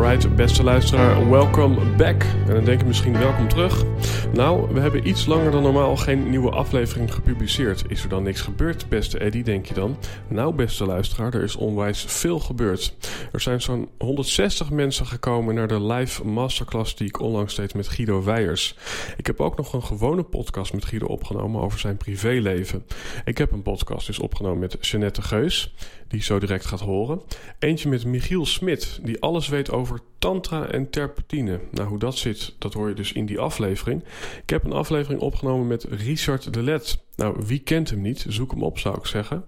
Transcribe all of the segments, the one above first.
Alright, beste luisteraar, welcome back. En dan denk je misschien welkom terug. Nou, we hebben iets langer dan normaal geen nieuwe aflevering gepubliceerd. Is er dan niks gebeurd, beste Eddie, denk je dan? Nou, beste luisteraar, er is onwijs veel gebeurd. Er zijn zo'n 160 mensen gekomen naar de live masterclass die ik onlangs deed met Guido Weijers. Ik heb ook nog een gewone podcast met Guido opgenomen over zijn privéleven. Ik heb een podcast dus opgenomen met Jeannette Geus, die zo direct gaat horen. Eentje met Michiel Smit, die alles weet over tantra en terpentine. Nou, hoe dat zit, dat hoor je dus in die aflevering. Ik heb een aflevering opgenomen met Richard de Let. Nou, wie kent hem niet? Zoek hem op, zou ik zeggen.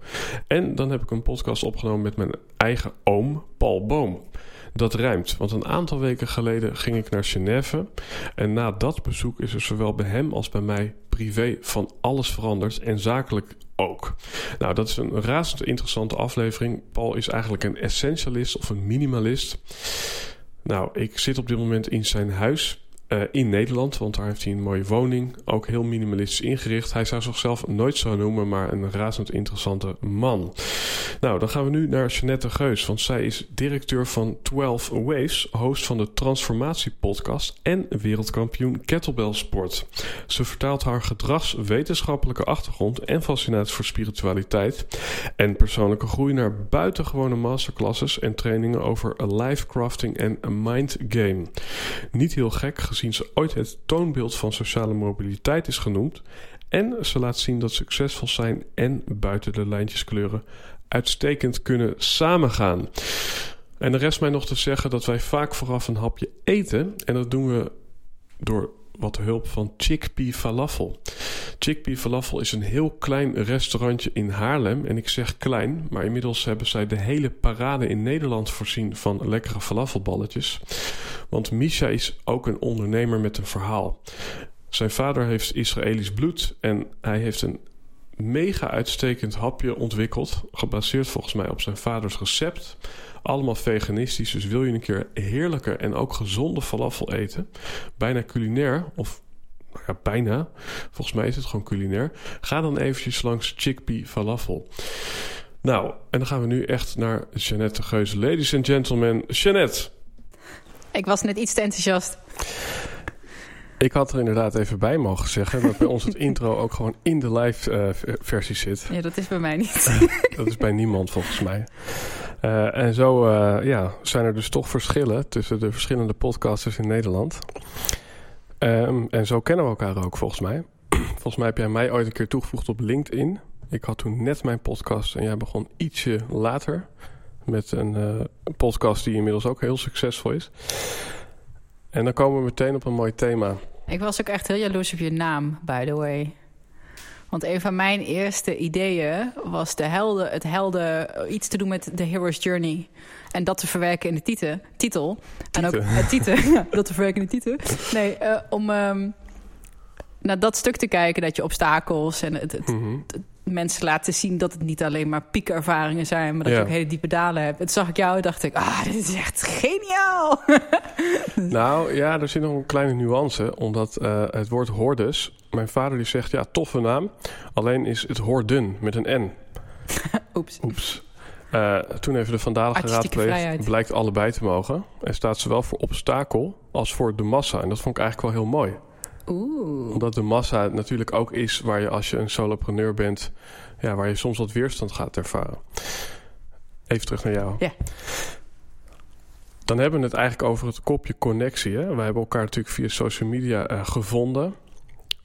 En dan heb ik een podcast opgenomen met mijn eigen oom, Paul Boom. Dat rijmt, want een aantal weken geleden ging ik naar Genève. En na dat bezoek is er zowel bij hem als bij mij privé van alles veranderd en zakelijk ook. Nou, dat is een razend interessante aflevering. Paul is eigenlijk een essentialist of een minimalist. Nou, ik zit op dit moment in zijn huis. Uh, in Nederland, want daar heeft hij een mooie woning. Ook heel minimalistisch ingericht. Hij zou zichzelf nooit zo noemen, maar een razend interessante man. Nou, dan gaan we nu naar Jeannette Geus, want zij is directeur van 12 Waves, host van de Transformatie Podcast en wereldkampioen kettlebell sport. Ze vertaalt haar gedragswetenschappelijke achtergrond en fascinatie voor spiritualiteit en persoonlijke groei naar buitengewone masterclasses en trainingen over life crafting en mind game. Niet heel gek gezien ze ooit het toonbeeld van sociale mobiliteit is genoemd. En ze laat zien dat succesvol zijn en buiten de lijntjes kleuren uitstekend kunnen samengaan. En de rest mij nog te zeggen dat wij vaak vooraf een hapje eten. En dat doen we door wat hulp van Chickpea Falafel. Chickpea Falafel is een heel klein restaurantje in Haarlem. En ik zeg klein, maar inmiddels hebben zij de hele parade in Nederland voorzien van lekkere falafelballetjes. Want Misha is ook een ondernemer met een verhaal. Zijn vader heeft Israëlisch bloed en hij heeft een mega uitstekend hapje ontwikkeld. Gebaseerd volgens mij op zijn vaders recept. Allemaal veganistisch, dus wil je een keer heerlijke en ook gezonde falafel eten, bijna culinair of nou ja, bijna. Volgens mij is het gewoon culinair. Ga dan eventjes langs Chickpea Falafel. Nou, en dan gaan we nu echt naar Jeannette de Geuze. Ladies and gentlemen, Jeannette. Ik was net iets te enthousiast. Ik had er inderdaad even bij mogen zeggen dat bij ons het intro ook gewoon in de live uh, versie zit. Ja, dat is bij mij niet. dat is bij niemand volgens mij. Uh, en zo uh, ja, zijn er dus toch verschillen tussen de verschillende podcasters in Nederland. Um, en zo kennen we elkaar ook volgens mij. volgens mij heb jij mij ooit een keer toegevoegd op LinkedIn. Ik had toen net mijn podcast en jij begon ietsje later met een, uh, een podcast die inmiddels ook heel succesvol is. En dan komen we meteen op een mooi thema. Ik was ook echt heel jaloers op je naam, by the way. Want een van mijn eerste ideeën was de het helden, iets te doen met de Hero's Journey. En dat te verwerken in de titel. titel. En ook het titel. ja, dat te verwerken in de titel. Nee, uh, om um, naar dat stuk te kijken, dat je obstakels en het, het, mm -hmm. het, mensen laten zien dat het niet alleen maar piekervaringen zijn, maar dat ja. je ook hele diepe dalen hebt. En toen zag ik jou en dacht ik, ah, dit is echt geniaal. nou ja, er zit nog een kleine nuance, omdat uh, het woord hordes, mijn vader die zegt, ja, toffe naam, alleen is het hoorden met een N. Oeps. Oeps. Uh, toen even de Vandalen geraadpleegd, blijkt allebei te mogen. En staat zowel voor obstakel als voor de massa. En dat vond ik eigenlijk wel heel mooi. Oeh. Omdat de massa natuurlijk ook is waar je als je een solopreneur bent, ja, waar je soms wat weerstand gaat ervaren. Even terug naar jou. Ja. Dan hebben we het eigenlijk over het kopje connectie. Hè? We hebben elkaar natuurlijk via social media uh, gevonden.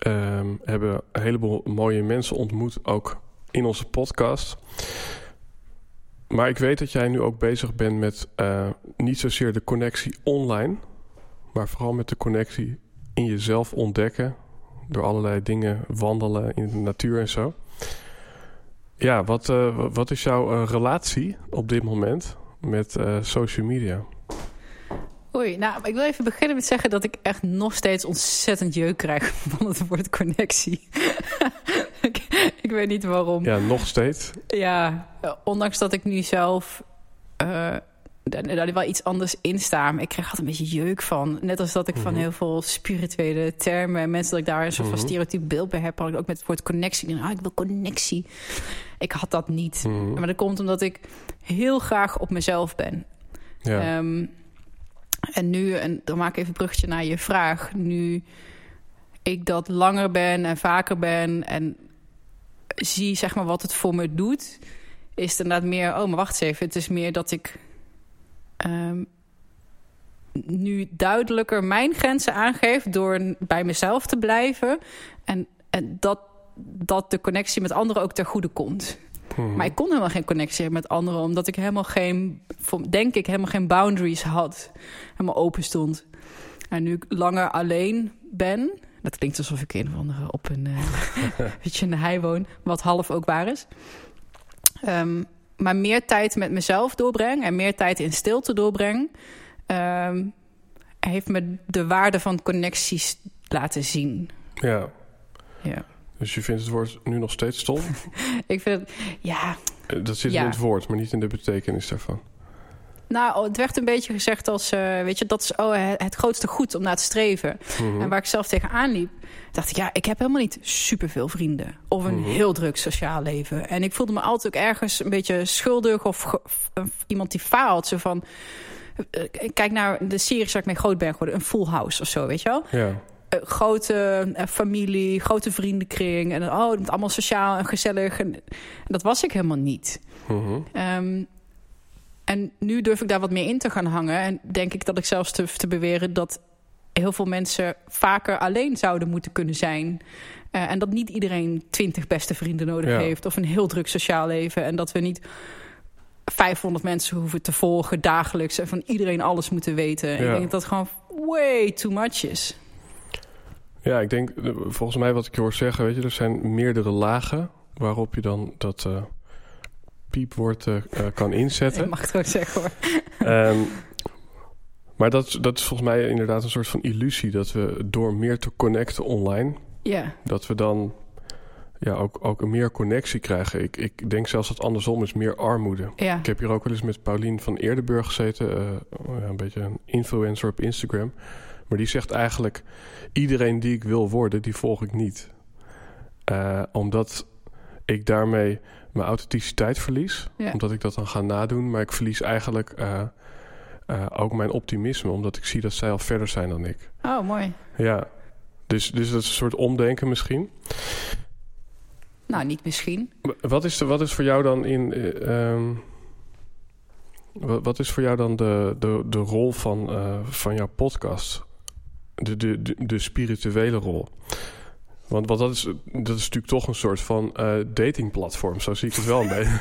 Um, hebben een heleboel mooie mensen ontmoet, ook in onze podcast. Maar ik weet dat jij nu ook bezig bent met uh, niet zozeer de connectie online, maar vooral met de connectie in jezelf ontdekken. Door allerlei dingen wandelen in de natuur en zo. Ja, wat, uh, wat is jouw uh, relatie op dit moment met social media? Oei, nou, ik wil even beginnen met zeggen dat ik echt nog steeds ontzettend jeuk krijg van het woord connectie. Ik, weet niet waarom. Ja, nog steeds? Ja, ondanks dat ik nu zelf uh, daar wel iets anders in sta. Maar ik krijg altijd een beetje jeuk van. Net als dat ik van mhm. heel veel spirituele termen... en mensen dat ik daar een soort van mhm. stereotyp beeld bij heb... had ik ook met het woord connectie. Ah, ik wil connectie. Ik had dat niet. Mhm. Maar dat komt omdat ik heel graag op mezelf ben. Ja. Um, en nu, en dan maak ik even een bruggetje naar je vraag. Nu ik dat langer ben en vaker ben en zie zeg maar wat het voor me doet, is het inderdaad meer, oh maar wacht eens even, het is meer dat ik um, nu duidelijker mijn grenzen aangeef door bij mezelf te blijven en, en dat, dat de connectie met anderen ook ter goede komt. Mhm. Maar ik kon helemaal geen connectie hebben met anderen, omdat ik helemaal geen, denk ik, helemaal geen boundaries had. Helemaal open stond. En nu ik langer alleen ben, dat klinkt alsof ik een of andere op een, uh, weet je, de hei woon, wat half ook waar is. Um, maar meer tijd met mezelf doorbreng en meer tijd in stilte doorbreng, um, heeft me de waarde van connecties laten zien. Ja. Ja. Dus je vindt het woord nu nog steeds stom? ik vind het, ja... Eh, dat zit in het woord, maar niet in de betekenis daarvan. Nou, het werd een beetje gezegd als, uh, weet je, dat is oh, het grootste goed om naar te streven. Mhm. En waar ik zelf tegenaan liep, dacht ik, ja, ik heb helemaal niet superveel vrienden. Of een mhm. heel druk sociaal leven. En ik voelde me altijd ook ergens een beetje schuldig of, iemand die faalt. Zo van, uh, kijk naar de series waar ik mee groot ben geworden, een full house of zo, weet je wel? Ja. Uh, grote uh, familie, grote vriendenkring. En oh, het moet allemaal sociaal en gezellig. En, dat was ik helemaal niet. Mm um, en nu durf ik daar wat meer in te gaan hangen. En denk ik dat ik zelfs te, te beweren dat heel veel mensen vaker alleen zouden moeten kunnen zijn. Uh, en dat niet iedereen twintig beste vrienden nodig heeft. Of een heel druk sociaal leven. En dat we niet 500 mensen hoeven te volgen dagelijks. En van iedereen alles moeten weten. Ik denk dat dat gewoon way too much is. Ja, ik denk, volgens mij wat ik je hoor zeggen, weet je, er zijn meerdere lagen waarop je dan dat uh, piepwoord uh, kan inzetten. Ik mag het ook zeggen hoor. Um, maar dat, dat is volgens mij inderdaad een soort van illusie dat we door meer te connecten online, ja. dat we dan ja, ook, ook een meer connectie krijgen. Ik, ik denk zelfs dat andersom is meer armoede. Ja. Ik heb hier ook wel eens met Paulien van Eerdenburg gezeten, uh, een beetje een influencer op Instagram. Maar die zegt eigenlijk: iedereen die ik wil worden, die volg ik niet. Uh, omdat ik daarmee mijn authenticiteit verlies. Omdat ik dat dan ga nadoen. Maar ik verlies eigenlijk uh, uh, ook mijn optimisme. Omdat ik zie dat zij al verder zijn dan ik. Oh, mooi. Ja. Dus, dus dat is een soort omdenken misschien. Nou, niet misschien. Wat is, de, wat is voor jou dan in... Uh, wat, wat, is voor jou dan de, de, de rol van, van jouw podcast? De, de, de, de spirituele rol? Want, want dat, is, dat is natuurlijk toch een soort van uh, datingplatform. Zo zie ik het wel beetje.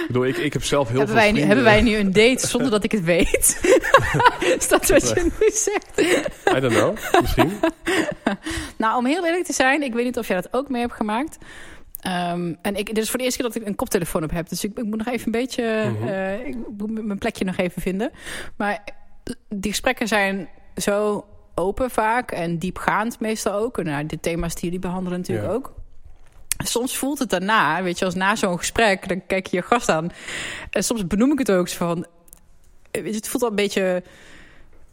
ik, bedoel, ik, ik heb zelf heel hebben veel wij nu, Hebben wij nu een date zonder dat ik het weet? is dat wat je nu zegt? I don't know, misschien. nou, om heel eerlijk te zijn... ik weet niet of jij dat ook mee hebt gemaakt... Um, en ik, dit is voor de eerste keer dat ik een koptelefoon op heb. Dus ik, ik moet nog even een beetje... Mm uh, ik moet mijn plekje nog even vinden. Maar die gesprekken zijn zo open vaak en diepgaand meestal ook. En nou, de thema's die jullie behandelen natuurlijk ook. Soms voelt het daarna, weet je, als na zo'n gesprek, dan kijk je je gast aan. En soms benoem ik het ook van. Het voelt al een beetje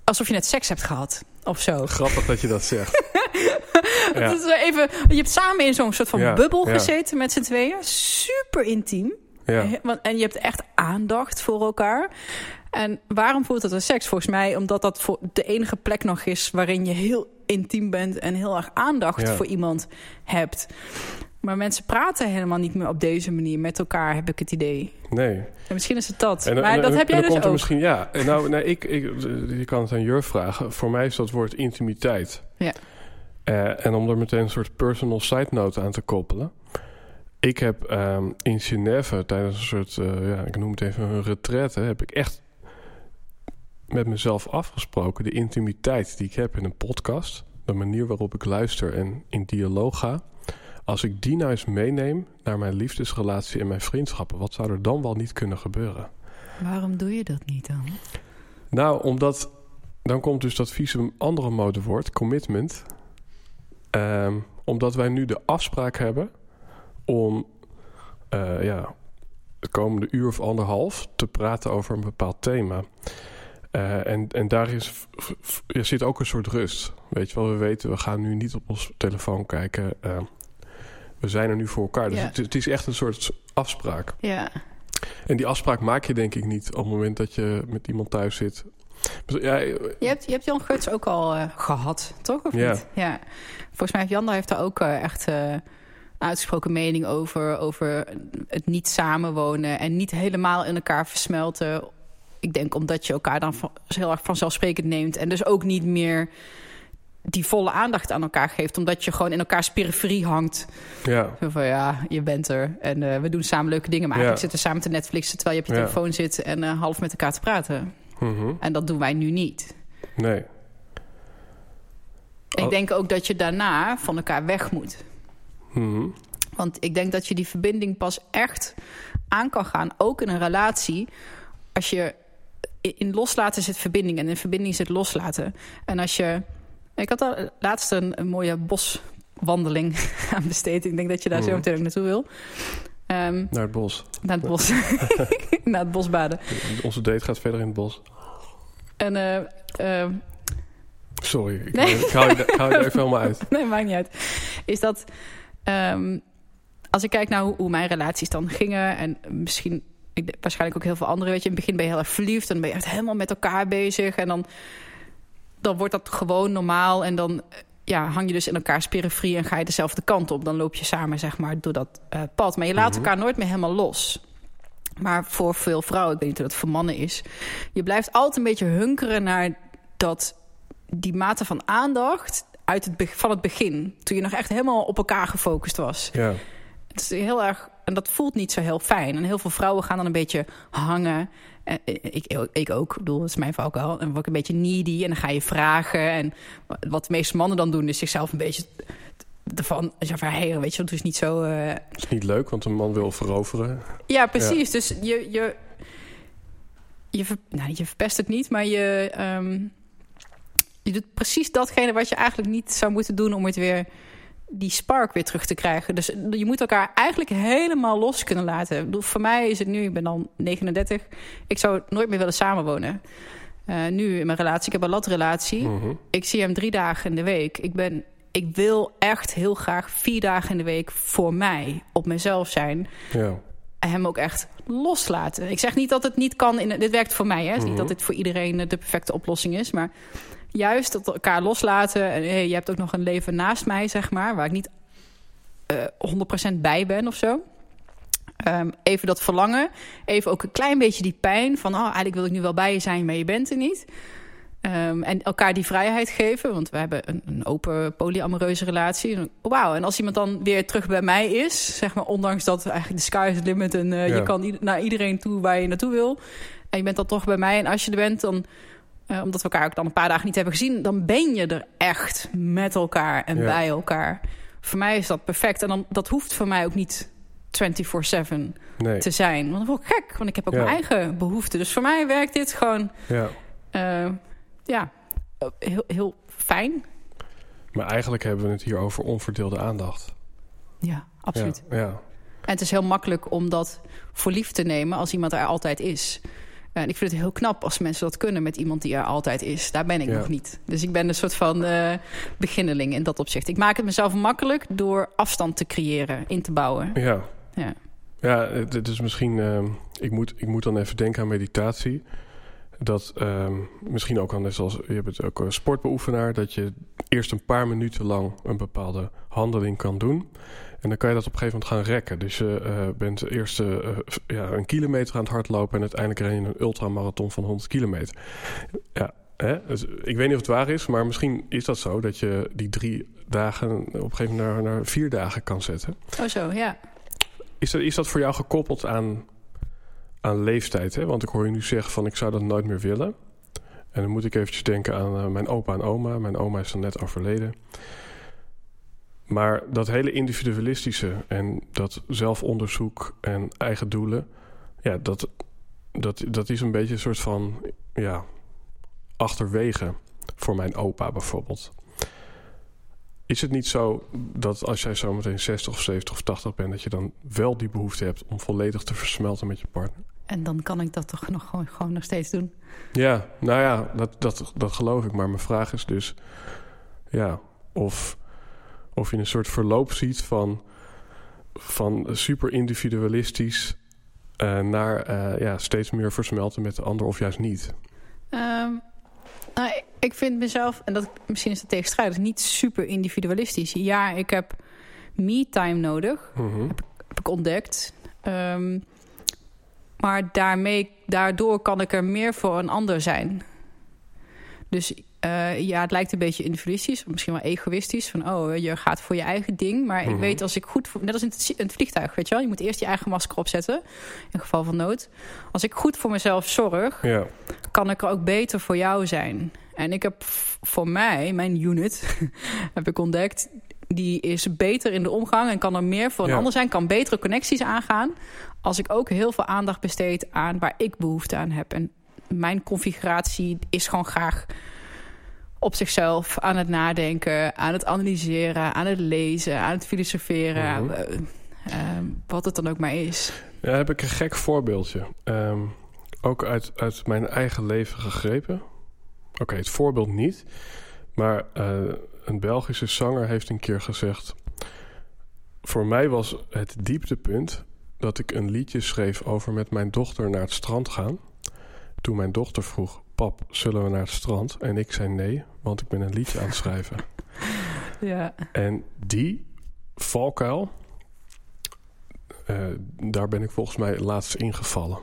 alsof je net seks hebt gehad of zo. Grappig dat je dat zegt. ja. is even, je hebt samen in zo'n soort van bubbel gezeten met z'n tweeën. Super intiem. Ja. En je hebt echt aandacht voor elkaar. En waarom voelt het als seks? Volgens mij omdat dat voor de enige plek nog is... waarin je heel intiem bent en heel erg aandacht voor iemand hebt. Maar mensen praten helemaal niet meer op deze manier met elkaar, heb ik het idee. Nee. En misschien is het dat. En, maar en- dat en- heb jij dus ook. Misschien, ja, En nou, nee, ik, ik, je kan het aan Jurf vragen. Voor mij is dat woord intimiteit. Ja. Eh, en om er meteen een soort personal side note aan te koppelen. Ik heb ehm, in Genève tijdens een soort, eh, ja, ik noem het even een retraite, heb ik echt met mezelf afgesproken de intimiteit die ik heb in een podcast, de manier waarop ik luister en in dialoog ga. Als ik die nou eens meeneem naar mijn liefdesrelatie en mijn vriendschappen, wat zou er dan wel niet kunnen gebeuren? Waarom doe je dat niet dan? Nou, omdat dan komt dus dat vieze andere modewoord, commitment. Ehm, omdat wij nu de afspraak hebben om eh, ja, de komende uur of anderhalf te praten over een bepaald thema. Eh, en, en daar is, er zit ook een soort rust. Weet je wel, we weten, we gaan nu niet op ons telefoon kijken. eh, we zijn er nu voor elkaar. Dus Ja. het, het is echt een soort afspraak. Ja, En die afspraak maak je denk ik niet op het moment dat je met iemand thuis zit. Dus, Ja, je hebt, je hebt Jan Guts ook al eh, gehad, toch? Of Ja. niet? Ja. Volgens mij heeft Jan daar heeft daar ook eh, echt eh, uitgesproken mening over. Over het niet samenwonen en niet helemaal in elkaar versmelten. Ik denk omdat je elkaar dan van, heel erg vanzelfsprekend neemt. En dus ook niet meer die volle aandacht aan elkaar geeft. Omdat je gewoon in elkaars periferie hangt. ja, Zo van ja, je bent er. En eh, we doen samen leuke dingen. Maar Ja. eigenlijk zitten samen te Netflixen terwijl je op je Ja. telefoon zit en eh, half met elkaar te praten. mhm, En dat doen wij nu niet. nee. En Oh. Ik denk ook dat je daarna van elkaar weg moet. mhm, Want ik denk dat je die verbinding pas echt aan kan gaan, ook in een relatie, als je in loslaten zit verbinding en in verbinding zit loslaten. En als je, ik had al laatst een, een mooie boswandeling aan besteed. Ik denk dat je daar zo Mhm. meteen ook naartoe wil. Ehm, Naar het bos. naar het bos, naar het bosbaden. Onze date gaat verder in het bos. En eh, eh, Sorry, ik, Nee. ik hou, je, ik hou er even helemaal uit. nee, maakt niet uit. Is dat ehm, als ik kijk naar hoe, hoe mijn relaties dan gingen en misschien ik, waarschijnlijk ook heel veel anderen, weet je, in het begin ben je heel erg verliefd en ben je echt helemaal met elkaar bezig en dan dan wordt dat gewoon normaal en dan eh, ja, hang je dus in elkaars periferie en ga je dezelfde kant op. Dan loop je samen zeg maar door dat eh, pad, maar je laat Mhm. elkaar nooit meer helemaal los. Maar voor veel vrouwen, ik weet niet hoe dat voor mannen is, je blijft altijd een beetje hunkeren naar dat die mate van aandacht uit het, van het begin. Toen je nog echt helemaal op elkaar gefocust was. Ja, Het is heel erg, en dat voelt niet zo heel fijn. En heel veel vrouwen gaan dan een beetje hangen. En ik, ik ook, ik bedoel, dat is mijn ook wel. En word ik een beetje needy en dan ga je vragen. En wat de meeste mannen dan doen, is zichzelf een beetje ervan ja, verheren. Weet je, dat is niet zo. eh, dat is niet leuk, want een man wil veroveren. Ja, precies. Dus je, je, je, ver- nou, je verpest het niet, maar je, ehm, je doet precies datgene wat je eigenlijk niet zou moeten doen om het weer die spark weer terug te krijgen. Dus je moet elkaar eigenlijk helemaal los kunnen laten. Ik bedoel, voor mij is het nu, ik ben al 39, ik zou nooit meer willen samenwonen. Eh, nu in mijn relatie, ik heb een latrelatie. Mhm. Ik zie hem drie dagen in de week. Ik, ben, ik wil echt heel graag vier dagen in de week voor mij, op mezelf zijn Ja, hem ook echt loslaten. Ik zeg niet dat het niet kan. In, dit werkt voor mij. Hè. Is Mhm. niet dat dit voor iedereen de perfecte oplossing is. Maar juist dat elkaar loslaten. En hey, je hebt ook nog een leven naast mij, zeg maar. Waar ik niet eh 100% bij ben of zo. Ehm, even dat verlangen. Even ook een klein beetje die pijn. Van oh, eigenlijk wil ik nu wel bij je zijn, maar je bent er niet. Ehm, en elkaar die vrijheid geven. Want we hebben een, een open polyamoreuze relatie. Wauw, en als iemand dan weer terug bij mij is... zeg maar ondanks dat eigenlijk de sky is the limit... en eh, Ja. je kan naar iedereen toe waar je naartoe wil... en je bent dan toch bij mij. En als je er bent, dan... eh, omdat we elkaar ook dan een paar dagen niet hebben gezien... dan ben je er echt met elkaar en Ja. bij elkaar. Voor mij is dat perfect. En dan, dat hoeft voor mij ook niet 24-7 nee. te zijn. Want dan word ik gek, want ik heb ook Ja. mijn eigen behoeften. Dus voor mij werkt dit gewoon... Ja. eh, ja, heel, heel fijn. Maar eigenlijk hebben we het hier over onverdeelde aandacht. Ja, absoluut. Ja, ja. En het is heel makkelijk om dat voor lief te nemen als iemand er altijd is. En ik vind het heel knap als mensen dat kunnen met iemand die er altijd is. Daar ben ik Ja. nog niet. Dus ik ben een soort van eh beginneling in dat opzicht. Ik maak het mezelf makkelijk door afstand te creëren, in te bouwen. ja. Ja. Ja, het, is misschien. ehm, ik, moet, ik moet dan even denken aan meditatie. Dat ehm, misschien ook al net zoals je bent ook een sportbeoefenaar, dat je eerst een paar minuten lang een bepaalde handeling kan doen. En dan kan je dat op een gegeven moment gaan rekken. Dus je uh, bent eerst uh, ja, een kilometer aan het hardlopen... en uiteindelijk ren je een ultramarathon van 100 kilometer. Ja, hè? Dus ik weet niet of het waar is, maar misschien is dat zo... dat je die drie dagen op een gegeven moment naar, naar vier dagen kan zetten. Oh zo, ja. Is dat, is dat voor jou gekoppeld aan, aan leeftijd? Hè? Want ik hoor je nu zeggen van ik zou dat nooit meer willen. En dan moet ik eventjes denken aan mijn opa en oma. Mijn oma is dan net overleden. Maar dat hele individualistische en dat zelfonderzoek en eigen doelen... ja, dat, dat, dat is een beetje een soort van ja, achterwege voor mijn opa bijvoorbeeld. Is het niet zo dat als jij zometeen 60 of 70 of 80 bent... dat je dan wel die behoefte hebt om volledig te versmelten met je partner? En dan kan ik dat toch nog gewoon, gewoon nog steeds doen? Ja, nou ja, dat, dat, dat geloof ik. Maar mijn vraag is dus... ja, of, of je een soort verloop ziet van, van super individualistisch... Uh, naar uh, ja, steeds meer versmelten met de ander of juist niet. Um, nou, ik vind mezelf, en dat, misschien is het tegenstrijdig, niet super individualistisch. Ja, ik heb me-time nodig, mm -hmm. heb, heb, ik ontdekt. Um, maar daarmee, daardoor kan ik er meer voor een ander zijn. Dus uh, ja, het lijkt een beetje individualistisch, misschien wel egoïstisch. Van oh, je gaat voor je eigen ding. Maar mm -hmm. ik weet als ik goed, voor, net als in het, in het, vliegtuig, weet je wel, je moet eerst je eigen masker opzetten in geval van nood. Als ik goed voor mezelf zorg, ja. kan ik er ook beter voor jou zijn. En ik heb voor mij, mijn unit, heb ik ontdekt, die is beter in de omgang en kan er meer voor een ander zijn, kan betere connecties aangaan. Als ik ook heel veel aandacht besteed aan waar ik behoefte aan heb. En mijn configuratie is gewoon graag op zichzelf aan het nadenken, aan het analyseren, aan het lezen, aan het filosoferen. Mhm. eh, eh, wat het dan ook maar is. Ja, heb ik een gek voorbeeldje. Ehm, ook uit, uit mijn eigen leven gegrepen. Oké, het voorbeeld niet. Maar eh, een Belgische zanger heeft een keer gezegd... Voor mij was het dieptepunt dat ik een liedje schreef over met mijn dochter naar het strand gaan. Toen mijn dochter vroeg, pap, zullen we naar het strand? En ik zei nee, want ik ben een liedje aan het schrijven. Ja. En die valkuil, eh, daar ben ik volgens mij laatst ingevallen.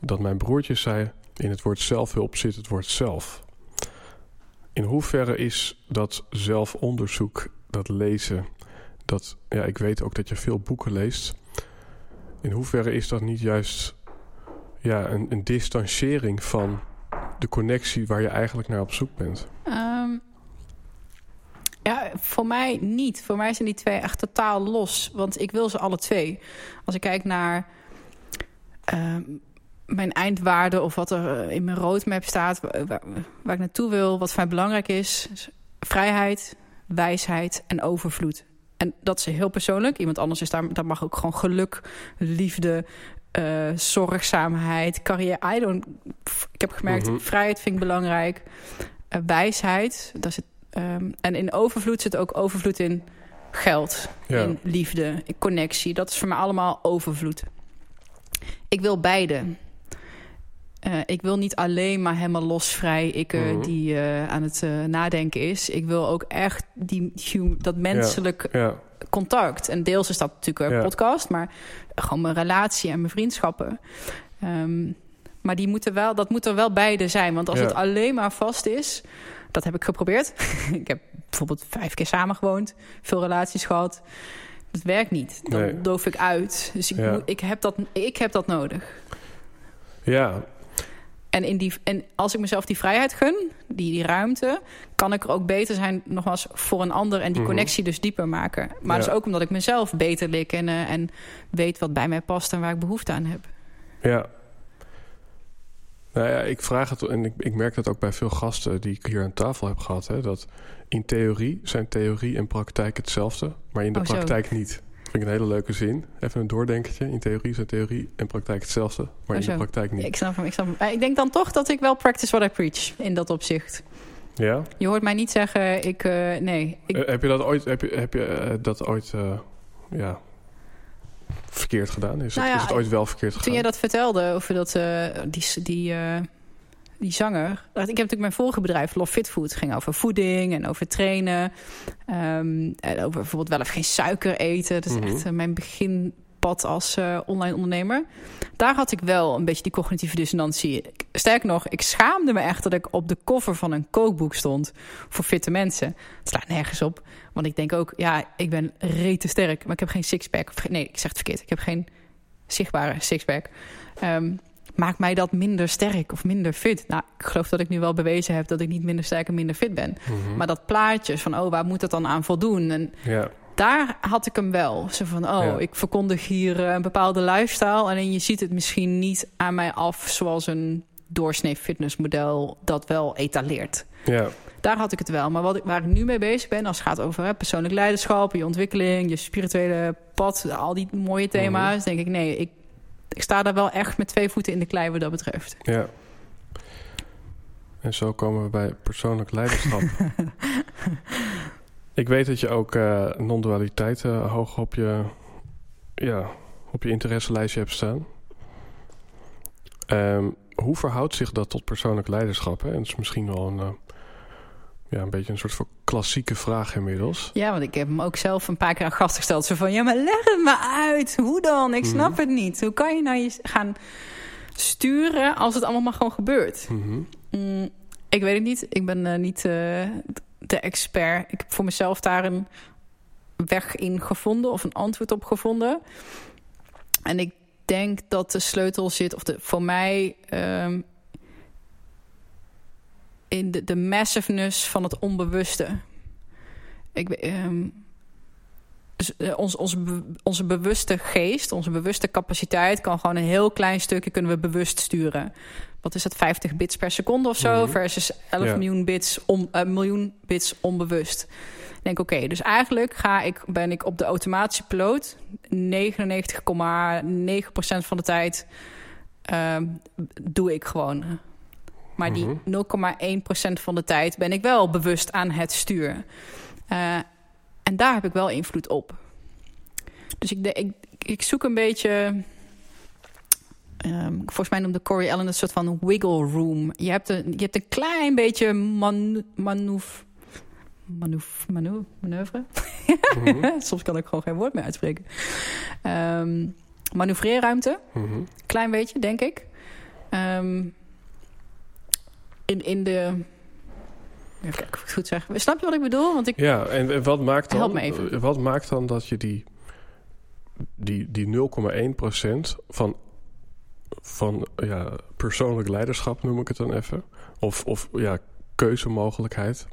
Dat mijn broertje zei, in het woord zelfhulp zit het woord zelf. In hoeverre is dat zelfonderzoek, dat lezen, dat, ja, ik weet ook dat je veel boeken leest. In hoeverre is dat niet juist ja, een, een distanciering van de connectie waar je eigenlijk naar op zoek bent? Ehm, ja, voor mij niet. Voor mij zijn die twee echt totaal los. Want ik wil ze alle twee. Als ik kijk naar ehm, mijn eindwaarde of wat er eh, in mijn roadmap staat, waar, ik naartoe wil, wat voor mij belangrijk is, is vrijheid, wijsheid en overvloed. En dat is heel persoonlijk. Iemand anders is daar, daar mag ook gewoon geluk, liefde, eh, zorgzaamheid, carrière. I don't, ik heb gemerkt, Mhm. vrijheid vind ik belangrijk. Eh, wijsheid, daar zit, ehm, en in overvloed zit ook overvloed in geld, Ja. in liefde, in connectie. Dat is voor mij allemaal overvloed. Ik wil beide. Eh, ik wil niet alleen maar helemaal losvrij ik Mhm. die aan het nadenken is. Ik wil ook echt die, dat menselijk Ja, contact. En deels is dat natuurlijk een Ja. podcast, maar gewoon mijn relatie en mijn vriendschappen. Ehm, maar die moeten wel, dat moet er wel beide zijn. Want als Ja. het alleen maar vast is, dat heb ik geprobeerd. ik heb bijvoorbeeld vijf keer samen gewoond, veel relaties gehad. Dat werkt niet. Dan Nee. doof ik uit. Dus ik, Ja. moet, ik, heb dat, ik heb dat nodig. ja, En, in die, en als ik mezelf die vrijheid gun, die, die ruimte, kan ik er ook beter zijn, nogmaals, voor een ander en die Mhm. connectie dus dieper maken. Maar Ja. dus ook omdat ik mezelf beter leer kennen en weet wat bij mij past en waar ik behoefte aan heb. Ja. Nou ja, ik vraag het en ik, ik merk dat ook bij veel gasten die ik hier aan tafel heb gehad. Hè, dat in theorie zijn theorie en praktijk hetzelfde, maar in de Oh, praktijk niet. Vind ik een hele leuke zin. Even een doordenkertje. In theorie zijn theorie en praktijk hetzelfde, maar Oh, in de praktijk niet. Ik snap hem, ik snap hem. Eh, Ik denk dan toch dat ik wel practice what I preach in dat opzicht. Ja? Je hoort mij niet zeggen, ik, eh, nee. Ik, Eh, heb je dat ooit, heb je, heb je, dat ooit ja, verkeerd gedaan? Is, Nou het, ja, is het ooit wel verkeerd gegaan? toen jij dat vertelde over dat, die, die, die zanger. Ik heb natuurlijk mijn vorige bedrijf, Love Fit Food, ging over voeding en over trainen. Ehm, en over bijvoorbeeld wel of geen suiker eten. Dat is Mhm. echt eh, mijn beginpad als eh, online ondernemer. Daar had ik wel een beetje die cognitieve dissonantie. Sterker nog, ik schaamde me echt dat ik op de cover van een kookboek stond voor fitte mensen. Het slaat nergens op. Want ik denk ook, ja, ik ben rete sterk, maar ik heb geen sixpack. Nee, ik zeg het verkeerd. Ik heb geen zichtbare sixpack. Ehm maakt mij dat minder sterk of minder fit? Nou, ik geloof dat ik nu wel bewezen heb dat ik niet minder sterk en minder fit ben. Mhm. Maar dat plaatje van, oh, waar moet het dan aan voldoen? En Ja, daar had ik hem wel. Zo van, oh, Ja. ik verkondig hier eh, een bepaalde lifestyle. En je ziet het misschien niet aan mij af zoals een doorsnee fitnessmodel dat wel etaleert. ja, Daar had ik het wel. Maar wat ik, waar ik nu mee bezig ben, als het gaat over hè, persoonlijk leiderschap, je ontwikkeling, je spirituele pad, al die mooie thema's, denk ik, nee, ik, ik sta daar wel echt met twee voeten in de klei wat dat betreft. ja. En zo komen we bij persoonlijk leiderschap. Ik weet dat je ook eh non-dualiteit eh, hoog op je, ja, op je interesselijstje hebt staan. Ehm, hoe verhoudt zich dat tot persoonlijk leiderschap? Hè? En dat is misschien wel een, eh, ja, een beetje een soort van klassieke vraag inmiddels. Ja, want ik heb hem ook zelf een paar keer aan gast gesteld. Zo van, ja, maar leg het me uit. Hoe dan? Ik snap Mhm. het niet. Hoe kan je nou je gaan sturen als het allemaal maar gewoon gebeurt? Mhm. Mm, ik weet het niet. Ik ben eh, niet eh, de expert. Ik heb voor mezelf daar een weg in gevonden of een antwoord op gevonden. En ik denk dat de sleutel zit, of de, voor mij, ehm, in de, de massiveness van het onbewuste. Ik, ehm, dus, eh, ons, onze, be- onze bewuste geest, onze bewuste capaciteit kan gewoon een heel klein stukje kunnen we bewust sturen. Wat is dat, 50 bits per seconde of zo? Mhm. Versus 11 Ja. miljoen, bits on, eh, miljoen bits onbewust. Ik denk, oké, dus eigenlijk ga ik, ben ik op de automatische piloot 99,9% van de tijd ehm, doe ik gewoon. Maar die Mhm. 0,1% van de tijd ben ik wel bewust aan het stuur. Eh, en daar heb ik wel invloed op. Dus ik, ik, ik zoek een beetje. ehm, volgens mij noemde Corey Allen een soort van wiggle room. Je hebt een, je hebt een klein beetje manu, manoeuvre. Manoeuvre. Mhm. Soms kan ik gewoon geen woord meer uitspreken. Ehm manoeuvreerruimte. Mhm. Klein beetje, denk ik. Ehm, in, in de... Even kijken of ik het goed zeg. Snap je wat ik bedoel? Want ik... Ja, en, en wat maakt dan? Help me even. Wat maakt dan dat je die, die, die 0,1% van, van ja, persoonlijk leiderschap, noem ik het dan even, of, of ja, keuzemogelijkheid,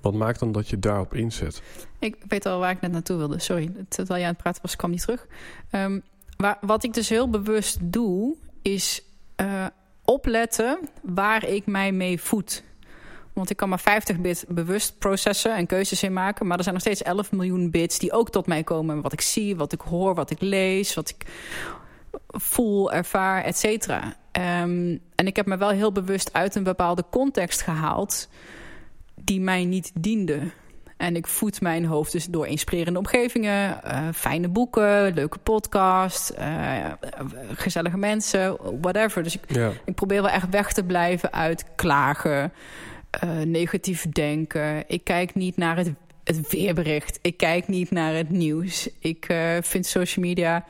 wat maakt dan dat je daarop inzet? Ik weet al waar ik net naartoe wilde. Sorry, terwijl jij aan het praten was, kwam niet terug. Ehm, waar, wat ik dus heel bewust doe, is eh, opletten waar ik mij mee voed. Want ik kan maar 50 bit bewust processen en keuzes in maken. Maar er zijn nog steeds 11 miljoen bits die ook tot mij komen. Wat ik zie, wat ik hoor, wat ik lees, wat ik voel, ervaar, et cetera. Ehm, en ik heb me wel heel bewust uit een bepaalde context gehaald die mij niet diende. En ik voed mijn hoofd dus door inspirerende omgevingen, eh, fijne boeken, leuke podcast, eh, gezellige mensen, whatever. Dus ik, Ja, ik probeer wel echt weg te blijven uit klagen, eh, negatief denken. Ik kijk niet naar het, het weerbericht. Ik kijk niet naar het nieuws. Ik vind social media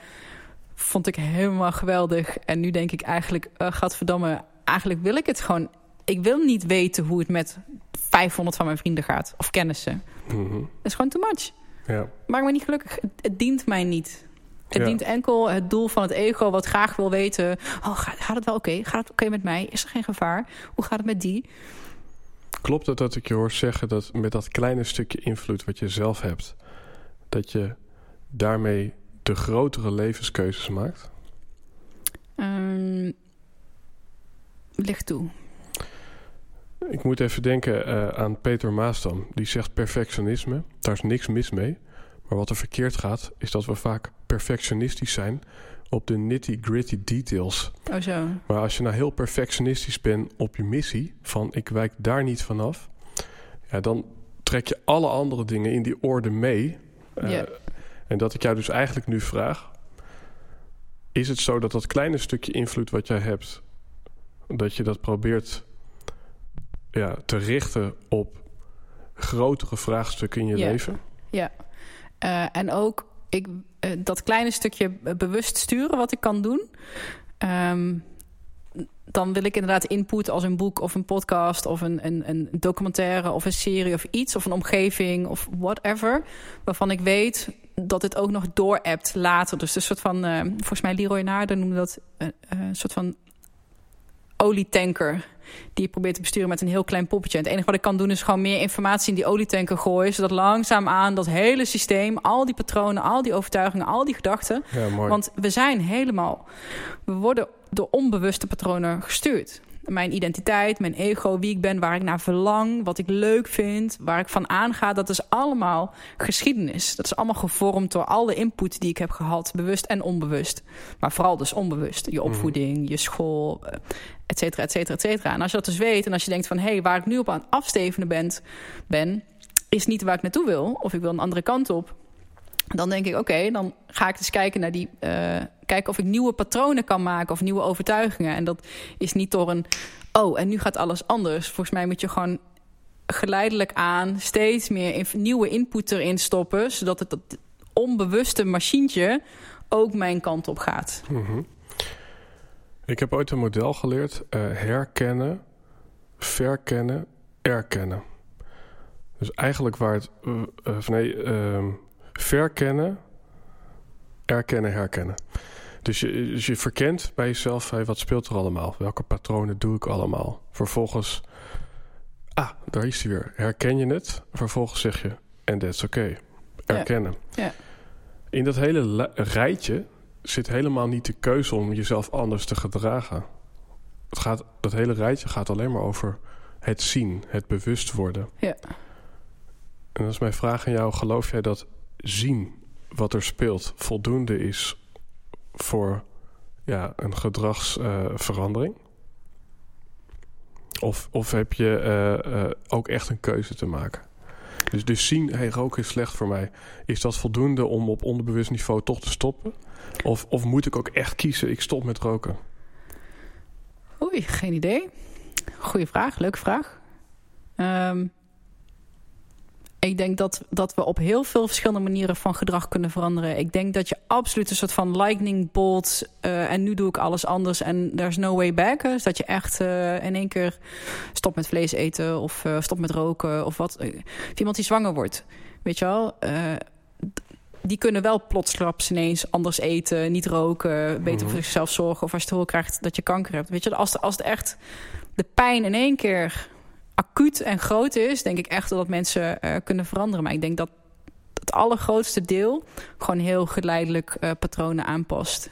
vond ik helemaal geweldig. En nu denk ik eigenlijk, gadverdamme, eigenlijk wil ik het gewoon. Ik wil niet weten hoe het met 500 van mijn vrienden gaat of kennissen. Mhm. Dat is gewoon too much. ja, Maak me niet gelukkig. Het, het dient mij niet. Het Ja. dient enkel het doel van het ego, wat graag wil weten. Oh, gaat, gaat het wel oké? Gaat het oké met mij? Is er geen gevaar? Hoe gaat het met die? Klopt het dat ik je hoor zeggen dat met dat kleine stukje invloed wat je zelf hebt, dat je daarmee de grotere levenskeuzes maakt? Um, licht toe. Ik moet even denken uh, aan Peter Maasdam. Die zegt perfectionisme. Daar is niks mis mee. Maar wat er verkeerd gaat, is dat we vaak perfectionistisch zijn op de nitty-gritty details. Oh zo. Maar als je nou heel perfectionistisch bent op je missie, van ik wijk daar niet vanaf, ja, dan trek je alle andere dingen in die orde mee. Uh. En dat ik jou dus eigenlijk nu vraag: is het zo dat dat kleine stukje invloed wat jij hebt dat je dat probeert ja, te richten op grotere vraagstukken in je Ja. leven. Ja. Eh, en ook ik, eh, dat kleine stukje bewust sturen wat ik kan doen. Ehm, dan wil ik inderdaad input als een boek of een podcast of een, een, een documentaire of een serie of iets of een omgeving of whatever. Waarvan ik weet dat het ook nog doorappt later. Dus een soort van, eh, volgens mij Leroy Naarden noemde dat een soort van olietanker. Die je probeert te besturen met een heel klein poppetje. En het enige wat ik kan doen is gewoon meer informatie in die olietanker gooien. Zodat langzaamaan dat hele systeem, al die patronen, al die overtuigingen, al die gedachten. Ja. Want we zijn helemaal, we worden door onbewuste patronen gestuurd. Mijn identiteit, mijn ego, wie ik ben, waar ik naar verlang, wat ik leuk vind, waar ik van aanga, dat is allemaal geschiedenis. Dat is allemaal gevormd door alle input die ik heb gehad, bewust en onbewust. Maar vooral dus onbewust. Je opvoeding, je school, eh, et cetera, et cetera, et cetera. En als je dat dus weet en als je denkt van... hé, hey, waar ik nu op aan het afstevenen ben, ben, is niet waar ik naartoe wil... of ik wil een andere kant op... dan denk ik, oké, dan ga ik dus kijken naar die... eh, kijken of ik nieuwe patronen kan maken of nieuwe overtuigingen. En dat is niet door een... oh, en nu gaat alles anders. Volgens mij moet je gewoon geleidelijk aan... steeds meer nieuwe input erin stoppen... zodat het dat onbewuste machientje ook mijn kant op gaat. Mhm. Ik heb ooit een model geleerd: eh, herkennen, verkennen, erkennen. Dus eigenlijk waar het. of nee, ehm, verkennen, erkennen, herkennen. Dus je, dus je verkent bij jezelf, hey, wat speelt er allemaal? Welke patronen doe ik allemaal? Vervolgens, ah, daar is hij weer. Herken je het? Vervolgens zeg je, en dat is oké. Erkennen. Ja. In dat hele rijtje zit helemaal niet de keuze om jezelf anders te gedragen. Het gaat, dat hele rijtje gaat alleen maar over het zien, het bewust worden. Ja. En dat is mijn vraag aan jou. Geloof jij dat zien wat er speelt voldoende is voor ja, een gedragsverandering? of, of heb je eh, eh, ook echt een keuze te maken? Dus, dus zien, hey, roken is slecht voor mij. Is dat voldoende om op onderbewust niveau toch te stoppen? Of, of moet ik ook echt kiezen, ik stop met roken? Oei, geen idee. Goeie vraag, leuke vraag. Ehm, ik denk dat, dat we op heel veel verschillende manieren van gedrag kunnen veranderen. Ik denk dat je absoluut een soort van lightning bolt... eh, en nu doe ik alles anders en there's no way back. Dus dat je echt eh, in één keer stopt met vlees eten... of uh, stopt met roken of wat. Of iemand die zwanger wordt, weet je wel... Die kunnen wel plotsklaps ineens anders eten, niet roken, beter voor zichzelf zorgen. Of als je te horen krijgt dat je kanker hebt. Weet je, als, als het echt de pijn in één keer acuut en groot is, denk ik echt dat mensen uh, kunnen veranderen. Maar ik denk dat het allergrootste deel gewoon heel geleidelijk uh, patronen aanpast.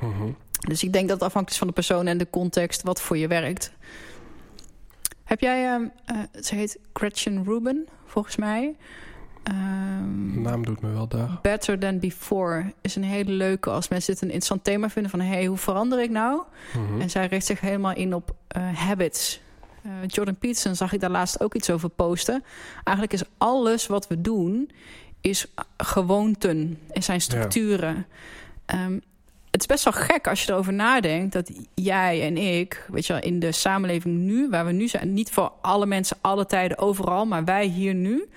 Mm -hmm. Dus ik denk dat het afhankelijk is van de persoon en de context wat voor je werkt. Heb jij, uh, ze heet Gretchen Rubin, volgens mij. Um, Naam doet me wel daar. Better Than Before is een hele leuke als mensen dit een interessant thema vinden van hey, hoe verander ik nou? Mm -hmm. En zij richt zich helemaal in op uh, habits. Uh, Jordan Peterson zag ik daar laatst ook iets over posten. Eigenlijk is alles wat we doen is gewoonten, is zijn structuren. Ja. Um, het is best wel gek als je erover nadenkt dat jij en ik, weet je wel, in de samenleving nu, waar we nu zijn, niet voor alle mensen, alle tijden, overal, maar wij hier nu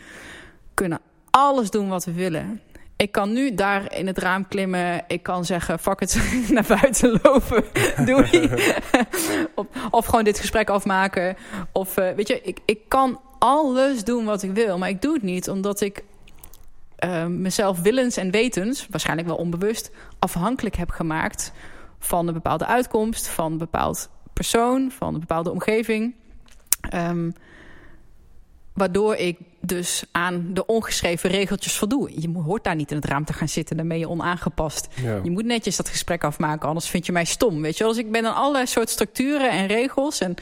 kunnen alles doen wat we willen. Ik kan nu daar in het raam klimmen. Ik kan zeggen, fuck het, naar buiten lopen. Doei. of, of gewoon dit gesprek afmaken. Of uh, weet je, ik, ik kan alles doen wat ik wil. Maar ik doe het niet omdat ik uh, mezelf willens en wetens... waarschijnlijk wel onbewust, afhankelijk heb gemaakt... van een bepaalde uitkomst, van een bepaald persoon... van een bepaalde omgeving... Um, Waardoor ik dus aan de ongeschreven regeltjes voldoe. Je hoort daar niet in het raam te gaan zitten, dan ben je onaangepast. Ja. Je moet netjes dat gesprek afmaken, anders vind je mij stom. Weet je wel? Dus ik ben aan allerlei soort structuren en regels en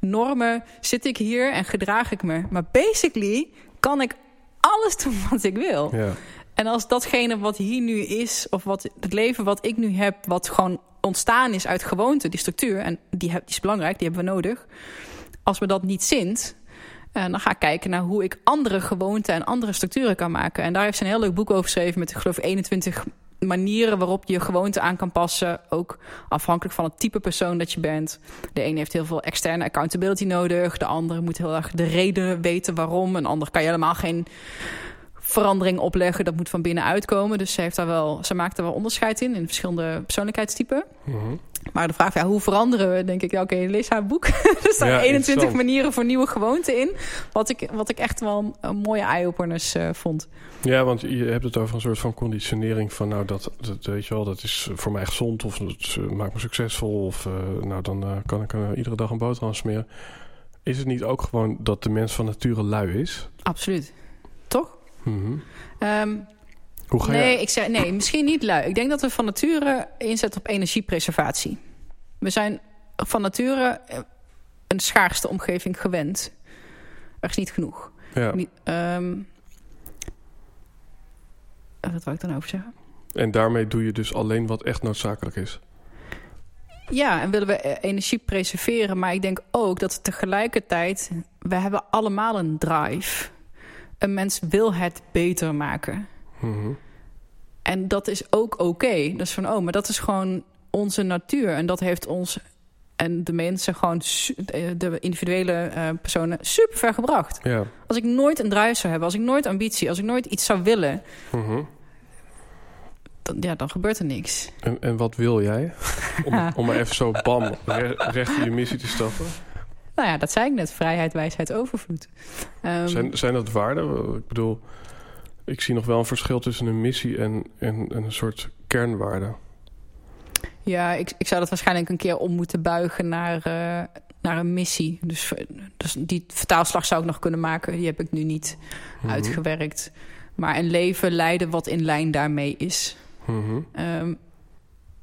normen zit ik hier en gedraag ik me. Maar basically kan ik alles doen wat ik wil. Ja. En als datgene wat hier nu is, of wat het leven wat ik nu heb, wat gewoon ontstaan is uit gewoonte, die structuur, en die, heb, die is belangrijk, die hebben we nodig. Als we dat niet zint, en dan ga ik kijken naar hoe ik andere gewoonten en andere structuren kan maken. En daar heeft ze een heel leuk boek over geschreven met, ik geloof, 21 manieren waarop je je gewoonte aan kan passen. Ook afhankelijk van het type persoon dat je bent. De ene heeft heel veel externe accountability nodig. De andere moet heel erg de reden weten waarom. Een ander kan je helemaal geen verandering opleggen. Dat moet van binnenuit komen. Dus ze, heeft daar wel, ze maakt er wel onderscheid in, in verschillende persoonlijkheidstypen. Mhm. Maar de vraag, ja, hoe veranderen we? Denk ik, ja, oké, lees haar boek. er staan Ja, 21 interessant. manieren voor nieuwe gewoonten in. Wat ik, wat ik echt wel een, een mooie eye-openers eh, vond. Ja, want je hebt het over een soort van conditionering van nou dat, dat weet je wel, dat is voor mij gezond of dat eh, maakt me succesvol of eh, nou dan kan ik iedere dag een boterham smeren. Is het niet ook gewoon dat de mens van nature lui is? Absoluut. Mhm. Ehm, Hoe ga nee, je? ik zei, nee, misschien niet lui. Ik denk dat we van nature inzetten op energiepreservatie. We zijn van nature eh, een schaarste omgeving gewend. Er is niet genoeg. Ja. Niet, ehm, eh, wat wil ik dan over zeggen? En daarmee doe je dus alleen wat echt noodzakelijk is. Ja, en willen we eh, energie preserveren. Maar ik denk ook dat tegelijkertijd... we hebben allemaal een drive. Een mens wil het beter maken. Mhm. En dat is ook oké. Dat is van, oh, maar dat is gewoon onze natuur. En dat heeft ons en de mensen gewoon... eh, de individuele eh, personen super ver gebracht. Ja. Als ik nooit een drive zou hebben... als ik nooit ambitie... als ik nooit iets zou willen... Mhm. Dan, ja, dan gebeurt er niks. En, en wat wil jij? Om, om maar even zo bam re- recht in je missie te stappen. Nou ja, dat zei ik net. Vrijheid, wijsheid, overvloed. Ehm, Zijn, zijn dat waarden? Ik bedoel, ik zie nog wel een verschil tussen een missie en, en, en een soort kernwaarde. Ja, ik, ik zou dat waarschijnlijk een keer om moeten buigen naar, eh, naar een missie. Dus, dus die vertaalslag zou ik nog kunnen maken. Die heb ik nu niet Mhm. uitgewerkt. Maar een leven leiden wat in lijn daarmee is. Mhm. Ehm,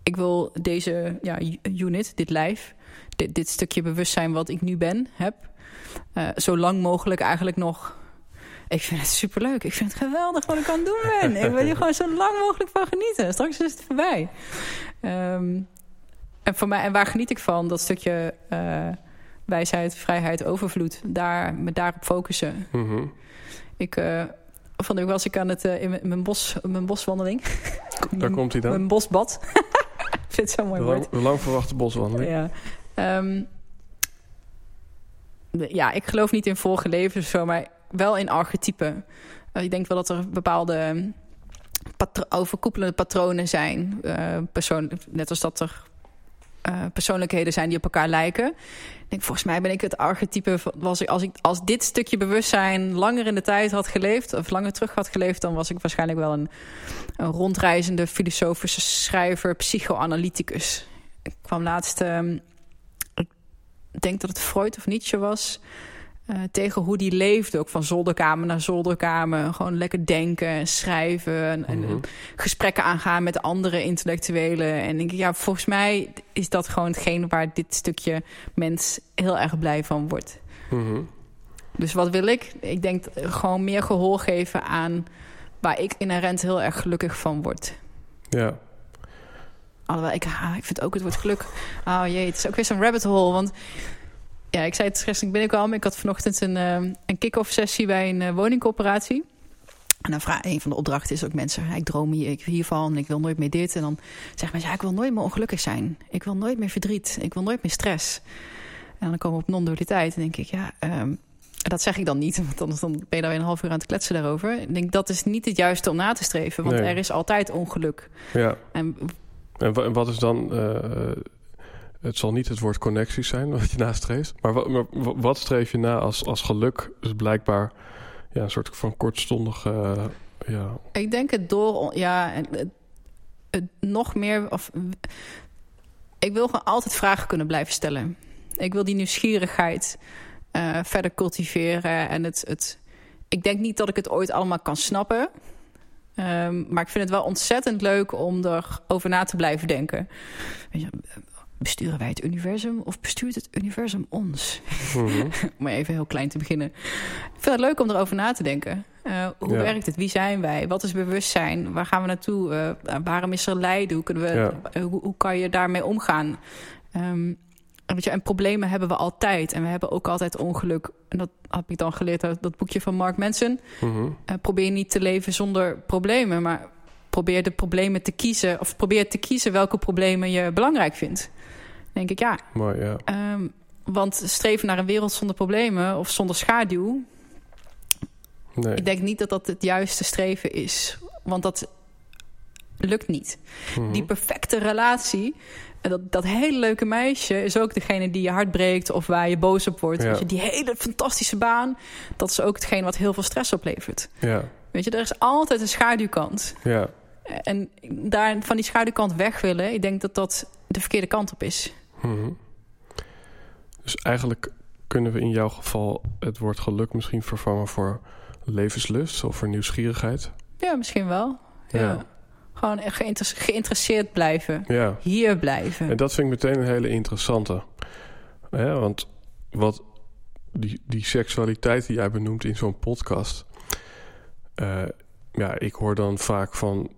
ik wil deze ja, unit, dit lijf, dit, dit stukje bewustzijn wat ik nu ben, heb, eh, zo lang mogelijk eigenlijk nog. Ik vind het superleuk. Ik vind het geweldig wat ik aan het doen ben. ik wil hier gewoon zo lang mogelijk van genieten. Straks is het voorbij. Ehm, en, voor mij, en waar geniet ik van? Dat stukje eh, wijsheid, vrijheid, overvloed. Daar, me daarop focussen. Mhm. Ik, eh van week was ik aan het, in mijn- bos, mijn boswandeling. Daar komt hij dan. Mijn bosbad. ik vind het zo'n mooi De woord. lang, de lang verwachte boswandeling. Ja. Ehm, ja, ik geloof niet in vorige levens zo, maar wel in archetypen. Eh, ik denk wel dat er bepaalde ehm, overkoepelende patronen zijn. Eh, net als dat er eh, persoonlijkheden zijn die op elkaar lijken. Denk, volgens mij ben ik het archetype... Was ik, als, ik, als dit stukje bewustzijn langer in de tijd had geleefd... of langer terug had geleefd... dan was ik waarschijnlijk wel een, een rondreizende filosofische schrijver... psychoanalyticus. Ik kwam laatst... ehm, denk dat het Freud of Nietzsche was... eh, tegen hoe die leefde. Ook van zolderkamer naar zolderkamer. Gewoon lekker denken en schrijven. En, Mhm. gesprekken aangaan met andere intellectuelen. En denk ik, ja, volgens mij is dat gewoon hetgeen waar dit stukje mens heel erg blij van wordt. Mhm. Dus wat wil ik? Ik denk gewoon meer gehoor geven aan waar ik inherent heel erg gelukkig van word. Ja. Alhoewel, ik, ah, ik vind ook het woord geluk. Oh jee, het is ook weer zo'n rabbit hole. Want ja, ik zei het stress, ik ben ik al, maar ik had vanochtend een, eh, een kick-off sessie bij een eh, woningcoöperatie. En dan vraag een van de opdrachten is ook mensen, ik droom hier, ik hiervan, en ik wil nooit meer dit. En dan zeggen mensen, ja, ik wil nooit meer ongelukkig zijn. Ik wil nooit meer verdriet. Ik wil nooit meer stress. En dan komen we op non-dualiteit en denk ik, ja, ehm, dat zeg ik dan niet. Want anders dan ben je daar weer een half uur aan het kletsen daarover. Ik denk, dat is niet het juiste om na te streven. Want Nee. er is altijd ongeluk. ja. En En, wa- en wat is dan... eh, het zal niet het woord connectie zijn wat je nastreeft. Maar, wa- maar wa- wat streef je na als, als geluk? Dus blijkbaar ja, een soort van kortstondige... ja, Ik denk het door, ja, het, het nog meer. Of, ik wil gewoon altijd vragen kunnen blijven stellen. Ik wil die nieuwsgierigheid eh, verder cultiveren. En het, het, ik denk niet dat ik het ooit allemaal kan snappen. Ehm, maar ik vind het wel ontzettend leuk om erover na te blijven denken. Besturen wij het universum of bestuurt het universum ons? Mhm. om even heel klein te beginnen. Ik vind het leuk om erover na te denken. Eh, hoe Ja. werkt het? Wie zijn wij? Wat is bewustzijn? Waar gaan we naartoe? Eh, waarom is er lijden? Hoe, kunnen we, Ja. eh, hoe, hoe kan je daarmee omgaan? En, weet je, en problemen hebben we altijd. En we hebben ook altijd ongeluk. En dat heb ik dan geleerd uit dat boekje van Mark Manson. Mhm. Eh, probeer niet te leven zonder problemen. Maar probeer de problemen te kiezen. Of probeer te kiezen welke problemen je belangrijk vindt. Dan denk ik, ja. Mooi, ja. Ehm, want streven naar een wereld zonder problemen of zonder schaduw. Nee. Ik denk niet dat dat het juiste streven is. Want dat lukt niet. Mhm. Die perfecte relatie. En dat, dat hele leuke meisje is ook degene die je hart breekt of waar je boos op wordt. Ja. Weet je, die hele fantastische baan, dat is ook hetgeen wat heel veel stress oplevert. Ja, Weet je, er is altijd een schaduwkant. ja. En daar van die schaduwkant weg willen, ik denk dat dat de verkeerde kant op is. Mhm. Dus eigenlijk kunnen we in jouw geval het woord geluk misschien vervangen voor levenslust of voor nieuwsgierigheid. Ja, misschien wel. Ja. Ja. Gewoon geïnter- geïnteresseerd blijven. Ja, Hier blijven. en dat vind ik meteen een hele interessante. Ja, want wat die, die seksualiteit die jij benoemt in zo'n podcast. eh, ja, ik hoor dan vaak van.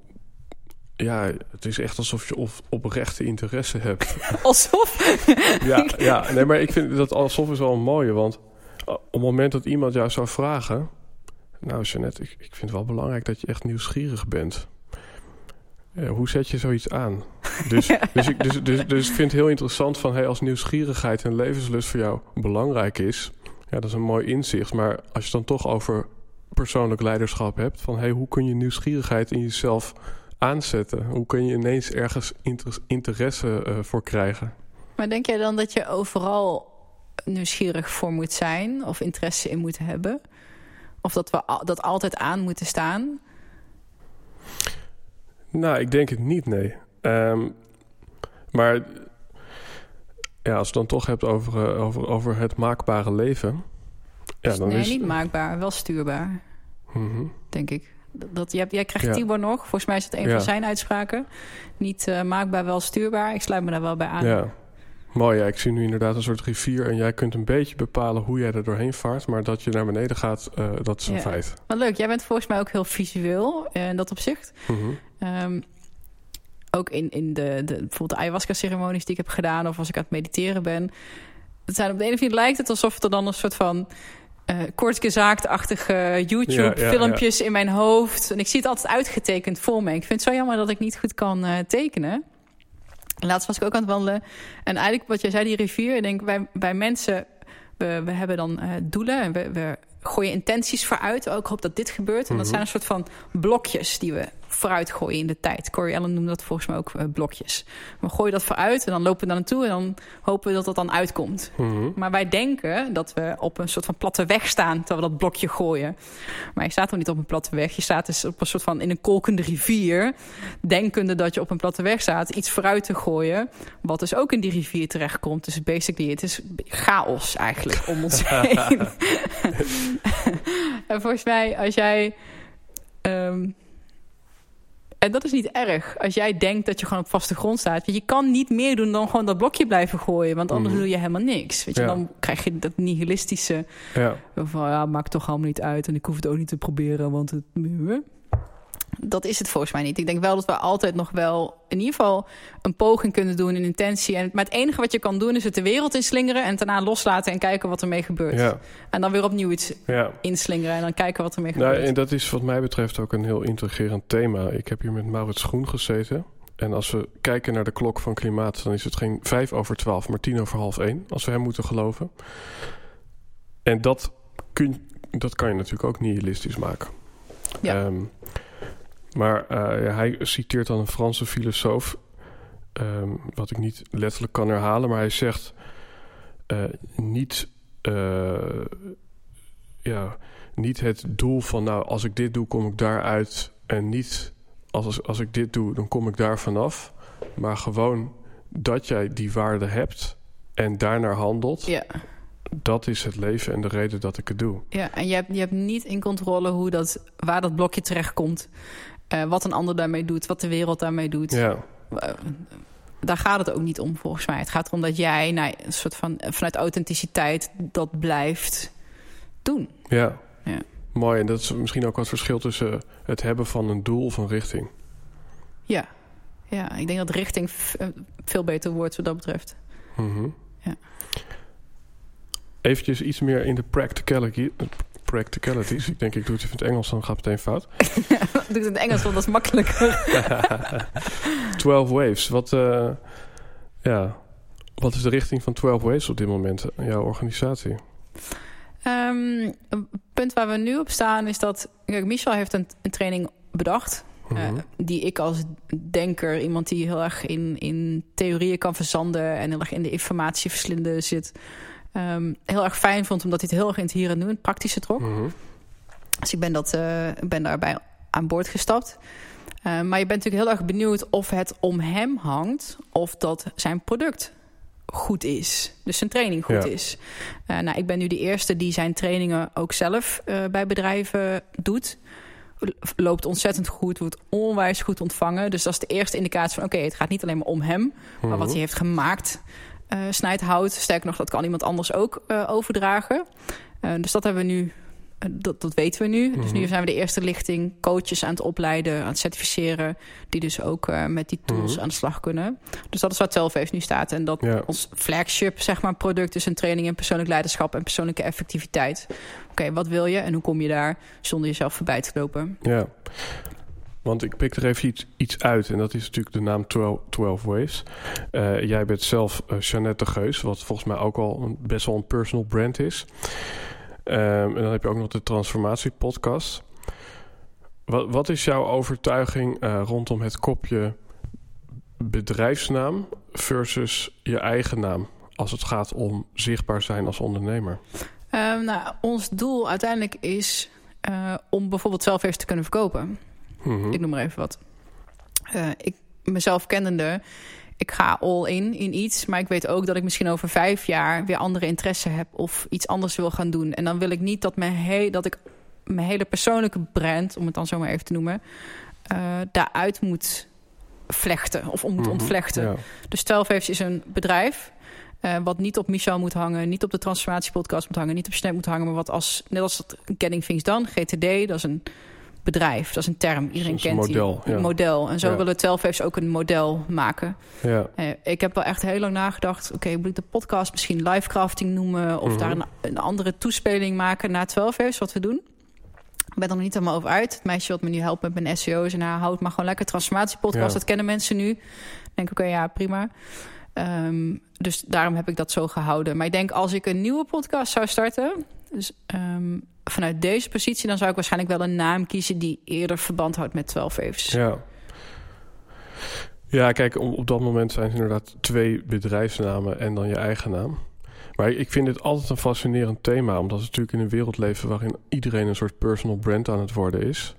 Ja, het is echt alsof je op, oprechte interesse hebt. Alsof. Ja, ja, nee, maar ik vind dat alsof is wel een mooie. Want op het moment dat iemand jou zou vragen... Nou, Jeanette, ik, ik vind het wel belangrijk dat je echt nieuwsgierig bent. Ja, hoe zet je zoiets aan? Dus, dus, ik, dus, dus, dus ik vind het heel interessant van... Hey, als nieuwsgierigheid en levenslust voor jou belangrijk is... Ja, dat is een mooi inzicht. Maar als je het dan toch over persoonlijk leiderschap hebt... van hey, hoe kun je nieuwsgierigheid in jezelf aanzetten? Hoe kun je ineens ergens inter- interesse eh, voor krijgen? Maar denk jij dan dat je overal nieuwsgierig voor moet zijn of interesse in moet hebben? Of dat we al- dat altijd aan moeten staan? Nou, ik denk het niet, nee. Ehm, maar ja, als je het dan toch hebt over, eh, over, over het maakbare leven... Ja, dan nee, is... niet maakbaar, wel stuurbaar, Mhm. denk ik. Dat, jij, jij krijgt Ja. Tibor nog. Volgens mij is dat een Ja. van zijn uitspraken. Niet eh, maakbaar, wel stuurbaar. Ik sluit me daar wel bij aan. Ja, mooi. Ja, ik zie nu inderdaad een soort rivier... en jij kunt een beetje bepalen hoe jij er doorheen vaart... maar dat je naar beneden gaat, eh, dat is een Ja. feit. Wat leuk, jij bent volgens mij ook heel visueel in dat opzicht. Mhm. Ehm, ook in, in de, de, bijvoorbeeld de ayahuasca-ceremonies die ik heb gedaan... of als ik aan het mediteren ben. Het zijn op de ene of andere lijkt het alsof er dan een soort van... kortgezaakte-achtige Ja, ja, YouTube-filmpjes in mijn hoofd. En ik zie het altijd uitgetekend voor me. Ik vind het zo jammer dat ik niet goed kan eh, tekenen. Laatst was ik ook aan het wandelen. En eigenlijk wat jij zei, die rivier. Ik denk, wij, wij mensen, we, we hebben dan eh, doelen. En we, we gooien intenties vooruit. Ook ik hoop dat dit gebeurt. En dat Mhm. zijn een soort van blokjes die we vooruit gooien in de tijd. Corey Allen noemde dat volgens mij ook eh, blokjes. We gooien dat vooruit en dan lopen we daar naartoe. En dan hopen we dat dat dan uitkomt. Mhm. Maar wij denken dat we op een soort van platte weg staan terwijl we dat blokje gooien. Maar je staat toch niet op een platte weg. Je staat dus op een soort van in een kolkende rivier. Denkende dat je op een platte weg staat. Iets vooruit te gooien. Wat dus ook in die rivier terechtkomt. Dus basically, het is chaos eigenlijk om ons heen. en volgens mij, als jij... ehm, en dat is niet erg. Als jij denkt dat je gewoon op vaste grond staat. Je kan niet meer doen dan gewoon dat blokje blijven gooien. Want anders Mhm. doe je helemaal niks. Weet je, Ja. Dan krijg je dat nihilistische... Ja. Van ja, maakt toch allemaal niet uit. En ik hoef het ook niet te proberen, want het... Dat is het volgens mij niet. Ik denk wel dat we altijd nog wel in ieder geval een poging kunnen doen, een intentie. En, maar het enige wat je kan doen is het de wereld inslingeren en daarna loslaten en kijken wat ermee gebeurt. Ja. En dan weer opnieuw iets ja. inslingeren en dan kijken wat ermee Nou, gebeurt. en dat is wat mij betreft ook een heel intrigerend thema. Ik heb hier met Maurits Groen gezeten. En als we kijken naar de klok van klimaat... dan is het geen vijf over twaalf, maar tien over half één. Als we hem moeten geloven. En dat, kun, dat kan je natuurlijk ook nihilistisch maken. Ja. Ehm, maar eh, ja, hij citeert dan een Franse filosoof... ehm, wat ik niet letterlijk kan herhalen... maar hij zegt... eh, niet... eh, ja, niet het doel van, nou, als ik dit doe, kom ik daaruit. En niet als, als, als ik dit doe, dan kom ik daar vanaf. Maar gewoon dat jij die waarde hebt en daarnaar handelt. Ja, Dat is het leven en de reden dat ik het doe. ja, en je hebt, je hebt niet in controle hoe dat, waar dat blokje terechtkomt. Eh, wat een ander daarmee doet, wat de wereld daarmee doet. Ja, Eh, daar gaat het ook niet om, volgens mij. Het gaat erom dat jij nou, een soort van, vanuit authenticiteit dat blijft doen. ja. Ja. Mooi. En dat is misschien ook wat verschil tussen het hebben van een doel of een richting. Ja, ja ik denk dat richting veel beter woord wat dat betreft. Mhm. Ja. Eventjes iets meer in de practicality, practicalities. ik denk, ik doe het even in het Engels, dan gaat het meteen fout. doe het in het Engels, want dat is makkelijker. 12 Waves, wat, uh, ja, wat is de richting van 12 Waves op dit moment in jouw organisatie? Um, een punt waar we nu op staan is dat... Kijk, Michel heeft een, een training bedacht... Mm -hmm. uh, die ik als denker, iemand die heel erg in, in theorieën kan verzanden... en heel erg in de informatieverslinden zit... Um, heel erg fijn vond, omdat hij het heel erg in het hier en nu, het praktische trok. Mm -hmm. Dus ik ben, dat, uh, ben daarbij aan boord gestapt. Uh, maar je bent natuurlijk heel erg benieuwd of het om hem hangt... of dat zijn product goed is. Dus zijn training goed ja. is. Uh, nou, ik ben nu de eerste die zijn trainingen ook zelf uh, bij bedrijven doet. Loopt ontzettend goed, wordt onwijs goed ontvangen. Dus dat is de eerste indicatie van... oké, okay, het gaat niet alleen maar om hem, maar wat hij heeft gemaakt... Uh, snijdt hout. Sterker nog, dat kan iemand anders ook overdragen. dus dat hebben we nu dat, dat weten we nu. Mm -hmm. Dus nu zijn we de eerste lichting coaches aan het opleiden, aan het certificeren... die dus ook met die tools mm -hmm. aan de slag kunnen. Dus dat is waar 12 nu staat. En dat ja. ons flagship zeg maar, product is een training in persoonlijk leiderschap... en persoonlijke effectiviteit. Oké, okay, wat wil je en hoe kom je daar zonder jezelf voorbij te lopen? Ja, want ik pik er even iets, iets uit. En dat is natuurlijk de naam 12, 12 Waves. Uh, jij bent zelf uh, Jeannette Geus... wat volgens mij ook al een, best wel een personal brand is... Um, en dan heb je ook nog de transformatie-podcast. Wat, wat, is jouw overtuiging uh, rondom het kopje bedrijfsnaam versus je eigen naam als het gaat om zichtbaar zijn als ondernemer? Um, nou, ons doel uiteindelijk is om bijvoorbeeld zelf even te kunnen verkopen. Mm -hmm. Ik noem maar even wat. Uh, ik mezelf kennende ik ga all in in iets. Maar ik weet ook dat ik misschien over vijf jaar weer andere interesse heb. Of iets anders wil gaan doen. En dan wil ik niet dat, mijn he dat ik mijn hele persoonlijke brand, om het dan zo maar even te noemen, uh, daaruit moet vlechten of om moet mm -hmm, ontvlechten. Ja. Dus 12 is een bedrijf. Uh, wat niet op Michel moet hangen, niet op de transformatiepodcast moet hangen, niet op Snap moet hangen, maar wat als, net als dat Getting Things Done, GTD, dat is een bedrijf. Dat is een term. Iedereen kent een model, die. Ja. model. En zo ja. willen 12 ook een model maken. Ja. Uh, ik heb wel echt heel lang nagedacht... oké, okay, moet ik de podcast misschien livecrafting noemen... of Mhm. mm -hmm. daar een, een, andere toespeling maken naar 12 wat we doen. Ik ben er nog niet helemaal over uit. Het meisje wat me nu helpt met mijn SEO's... en haar houdt maar gewoon lekker transformatiepodcast. Dat kennen mensen nu. Ik denk, oké, okay, ja, prima. Um, dus daarom heb ik dat zo gehouden. Maar ik denk, als ik een nieuwe podcast zou starten... Dus, um, vanuit deze positie... dan zou ik waarschijnlijk wel een naam kiezen... die eerder verband houdt met 12 Waves. Ja. Ja, kijk, op dat moment zijn het inderdaad twee bedrijfsnamen... en dan je eigen naam. Maar ik vind het altijd een fascinerend thema... omdat we natuurlijk in een wereld leven... waarin iedereen een soort personal brand aan het worden is...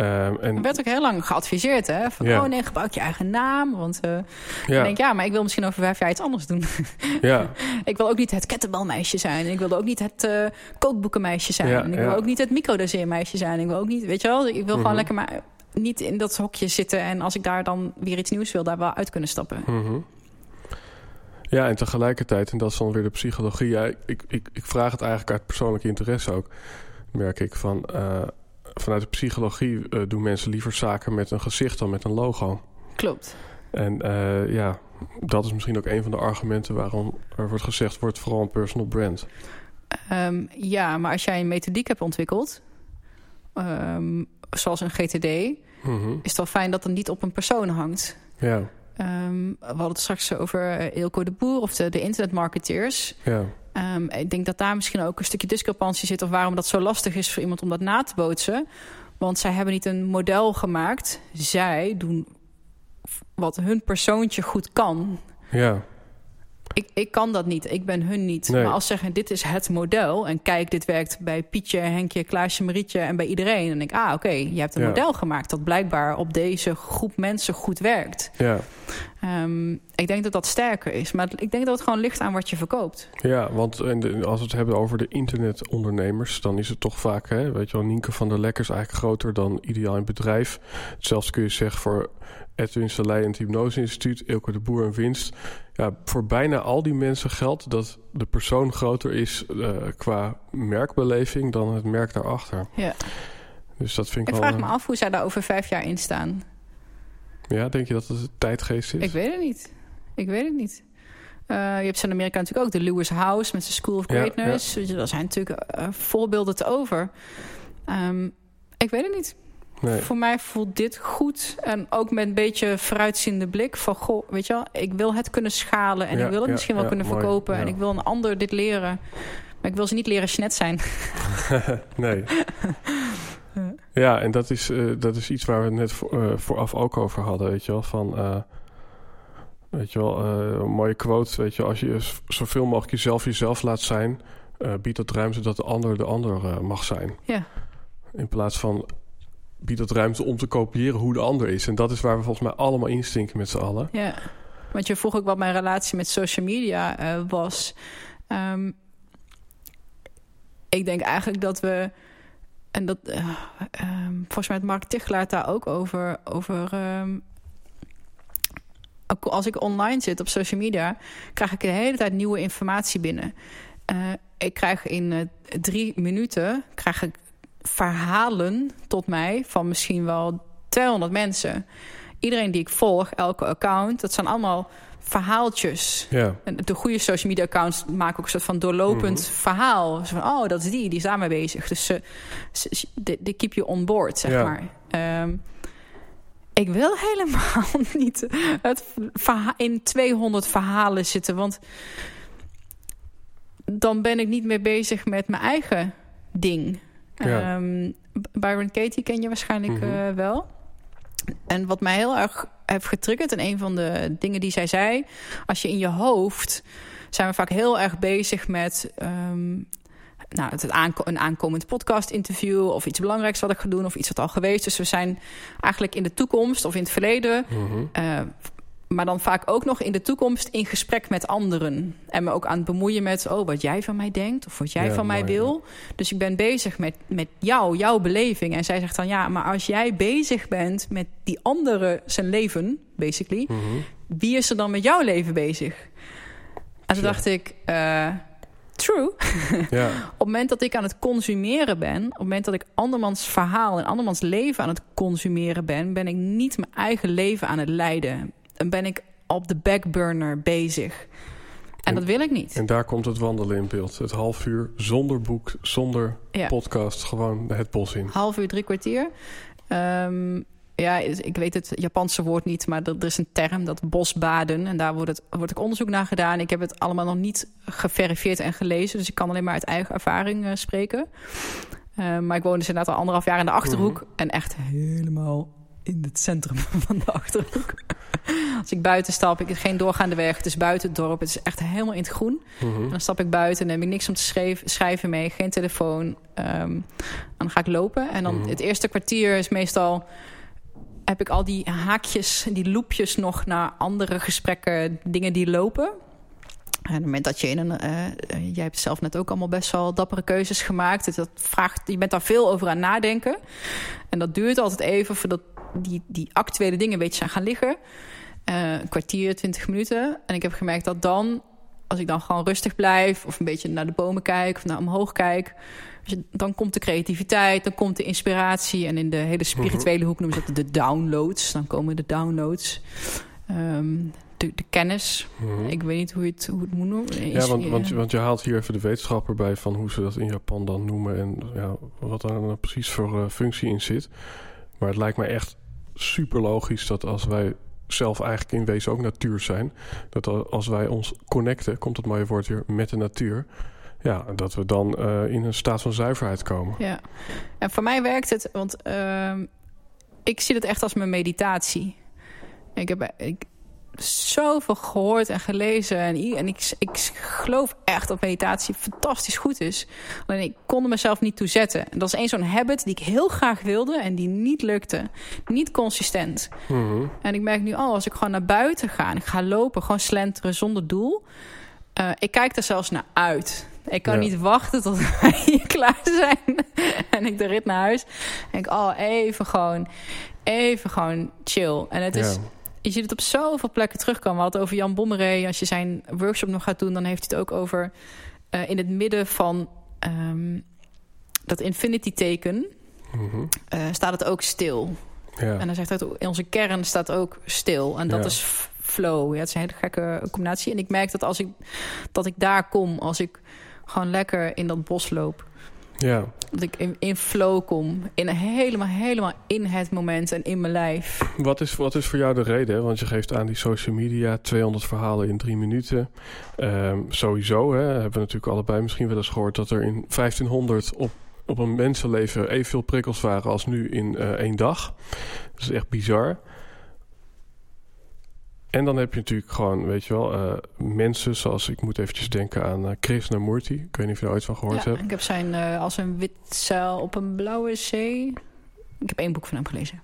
Um, en... Er werd ook heel lang geadviseerd, hè? Van, ja. oh nee, gebruik je eigen naam. Want uh, ja. ik denk, ja, maar ik wil misschien over vijf jaar iets anders doen. ja. ik wil ook niet het kettlebellmeisje zijn. En ik wil ook niet het uh, kookboekenmeisje zijn. Ja, en ik wil ook niet het microdoseermeisje zijn. Ik wil ook niet, weet je wel, ik wil mm -hmm. gewoon lekker maar niet in dat hokje zitten. En als ik daar dan weer iets nieuws wil, daar wel uit kunnen stappen. Mm -hmm. Ja, en tegelijkertijd, en dat is dan weer de psychologie. Ja, ik, ik, ik vraag het eigenlijk uit persoonlijke interesse ook. Merk ik van... Uh, vanuit de psychologie uh, doen mensen liever zaken met een gezicht dan met een logo. Klopt. En uh, ja, dat is misschien ook een van de argumenten waarom er wordt gezegd... wordt vooral een personal brand. Um, ja, maar als jij een methodiek hebt ontwikkeld... Um, zoals een GTD... Mm -hmm. is het wel fijn dat het niet op een persoon hangt. Ja. Um, we hadden het straks over Ilko de Boer of de, de internetmarketeers. Ja. Um, ik denk dat daar misschien ook een stukje discrepantie zit... of waarom dat zo lastig is voor iemand om dat na te bootsen. Want zij hebben niet een model gemaakt. Zij doen wat hun persoontje goed kan. Ja. Ik, ik kan dat niet. Ik ben hun niet. Nee. Maar als ze zeggen, dit is het model... en kijk, dit werkt bij Pietje, Henkje, Klaasje, Marietje... en bij iedereen. Dan denk ik, ah, oké, okay, je hebt een ja. model gemaakt... dat blijkbaar op deze groep mensen goed werkt. Ja. Um, ik denk dat dat sterker is. Maar ik denk dat het gewoon ligt aan wat je verkoopt. Ja, want als we het hebben over de internetondernemers... dan is het toch vaak, hè, weet je wel... Nienke van der Lekker is eigenlijk groter dan Ideaal in Bedrijf. Hetzelfde kun je zeggen voor Edwin Salei en het Hypnose Instituut... Ilke de Boer en Winst... Ja, voor bijna al die mensen geldt dat de persoon groter is uh, qua merkbeleving dan het merk daarachter. Ja. Dus dat vind ik, ik wel, vraag me af hoe zij daar over vijf jaar in staan. Ja, denk je dat het een tijdgeest is? Ik weet het niet. Ik weet het niet. je hebt ze in Amerika natuurlijk ook de Lewis House met zijn School of Ja, Greatness. Dus Daar zijn natuurlijk eh, voorbeelden te over. Ehm, ik weet het niet. Nee. Voor mij voelt dit goed. En ook met een beetje vooruitziende blik. Van, goh, weet je wel, ik wil het kunnen schalen. En Ja, ik wil het ja, misschien wel ja, kunnen mooi, verkopen. En ik wil een ander dit leren. Maar ik wil ze niet leren snet zijn. nee. Ja, en dat is, eh, dat is iets waar we het net voor, eh, vooraf ook over hadden, weet je wel. Van, eh, weet je wel, een mooie quote, weet je wel. Als je zoveel mogelijk jezelf jezelf laat zijn... biedt dat ruimte dat de ander de ander mag zijn. Ja. In plaats van biedt dat ruimte om te kopiëren hoe de ander is. En dat is waar we volgens mij allemaal instinken met z'n allen. Ja, want je vroeg ook wat mijn relatie met social media eh, was. Ehm, ik denk eigenlijk dat we... En dat, eh, ehm, volgens mij had Mark Tichelaar het daar ook over... over ehm, als ik online zit op social media... krijg ik de hele tijd nieuwe informatie binnen. Eh, ik krijg in drie minuten... krijg ik verhalen tot mij van misschien wel 200 mensen iedereen die ik volg, elke account, dat zijn allemaal verhaaltjes. Ja, En de goede social media accounts maken ook een soort van doorlopend Mhm. verhaal. Zo van, oh, dat is die, die is daarmee bezig. Dus ze, ze, ze- die, keep you on board, zeg Ja. maar. Ehm, ik wil helemaal niet het in 200 verhalen zitten, want dan ben ik niet meer bezig met mijn eigen ding. Ja. Ehm, Byron Katie ken je waarschijnlijk Mhm. eh, wel. En wat mij heel erg heeft getriggerd... en een van de dingen die zij zei... als je in je hoofd... zijn we vaak heel erg bezig met... ehm, nou, het aanko- een aankomend podcast-interview... of iets belangrijks wat ik ga doen... of iets wat al geweest. Dus we zijn eigenlijk in de toekomst of in het verleden... mhm. eh, maar dan vaak ook nog in de toekomst in gesprek met anderen. En me ook aan het bemoeien met oh, wat jij van mij denkt of wat jij Ja, van mij wil. Dus ik ben bezig met, met jou, jouw beleving. En zij zegt dan ja, maar als jij bezig bent met die andere zijn leven, basically, Mhm. wie is er dan met jouw leven bezig? En toen Ja. dacht ik, eh, true. ja. Op het moment dat ik aan het consumeren ben, op het moment dat ik andermans verhaal en andermans leven aan het consumeren ben, ben ik niet mijn eigen leven aan het leiden. Ben ik op de backburner bezig. En En- dat wil ik niet. En daar komt het wandelen in beeld. Het half uur zonder boek, zonder Ja. podcast, gewoon het bos in. Half uur, drie kwartier. Ehm, ja, ik weet het Japanse woord niet, maar er is een term, dat bosbaden. En daar wordt, het, wordt ook onderzoek naar gedaan. Ik heb het allemaal nog niet geverifieerd en gelezen, dus ik kan alleen maar uit eigen ervaring eh, spreken. Eh, maar ik woon dus inderdaad al anderhalf jaar in de Achterhoek. En echt helemaal in het centrum van de Achterhoek. Als ik buiten stap, ik heb geen doorgaande weg. Het is buiten het dorp. Het is echt helemaal in het groen. Mhm. En dan stap ik buiten en heb ik niks om te schrijven mee. Geen telefoon. Ehm, dan ga ik lopen. En dan Mhm. het eerste kwartier is meestal... heb ik al die haakjes, die loopjes nog naar andere gesprekken, dingen die lopen. En op het moment dat je in een... eh, eh, jij hebt zelf net ook allemaal best wel dappere keuzes gemaakt. Dus dat vraagt, je bent daar veel over aan nadenken. En dat duurt altijd even voordat die, die actuele dingen een beetje zijn gaan liggen. Eh, een kwartier, twintig minuten. En ik heb gemerkt dat dan, als ik dan gewoon rustig blijf... of een beetje naar de bomen kijk of naar omhoog kijk... dan komt de creativiteit, dan komt de inspiratie... en in de hele spirituele hoek noemen ze dat de downloads. Dan komen de downloads. Ehm, de, de kennis. Mhm. Ik weet niet hoe je het, hoe het moet noemen. Ja, want, want, je- want je haalt hier even de wetenschapper bij van hoe ze dat in Japan dan noemen en ja, wat daar nou precies voor eh, functie in zit. Maar het lijkt me echt super logisch dat als wij zelf eigenlijk in wezen ook natuur zijn, dat als wij ons connecten, komt het mooie woord weer, met de natuur, ja, dat we dan eh, in een staat van zuiverheid komen. Ja, en voor mij werkt het, want ehm, ik zie het echt als mijn meditatie. Ik heb ik, zoveel gehoord en gelezen en, en ik, ik geloof echt dat meditatie fantastisch goed is. Alleen ik kon er mezelf niet toe zetten. En dat is één zo'n habit die ik heel graag wilde en die niet lukte. Niet consistent. Mhm. En ik merk nu al, als ik gewoon naar buiten ga en ik ga lopen, gewoon slenteren zonder doel. eh, ik kijk er zelfs naar uit. Ik kan Ja. niet wachten tot wij hier klaar zijn. en ik de rit naar huis. En ik, oh, even gewoon, even gewoon chill. En het is. Je ziet het op zoveel plekken terugkomen. We hadden het over Jan Bommeré. Als je zijn workshop nog gaat doen, dan heeft hij het ook over eh, in het midden van ehm, dat infinity teken. Mhm. eh, staat het ook stil. ja. En dan zegt hij, in onze kern staat ook stil. En dat Ja. is flow. Ja, het is een hele gekke combinatie. En ik merk dat als ik, dat ik daar kom, als ik gewoon lekker in dat bos loop. Ja. Dat ik in, in flow kom. In helemaal, helemaal in het moment en in mijn lijf. Wat is, wat is voor jou de reden? Want je geeft aan die social media 200 verhalen in drie minuten. Ehm, sowieso hè, hebben we natuurlijk allebei misschien wel eens gehoord dat er in 1500 op, op een mensenleven evenveel prikkels waren als nu in uh, één dag. Dat is echt bizar. En dan heb je natuurlijk gewoon, weet je wel, uh, mensen zoals ik moet eventjes denken aan uh, Krishnamurti. Ik weet niet of je er ooit van gehoord ja, hebt. Ik heb zijn uh, als een wit zeil op een blauwe zee. Ik heb één boek van hem gelezen.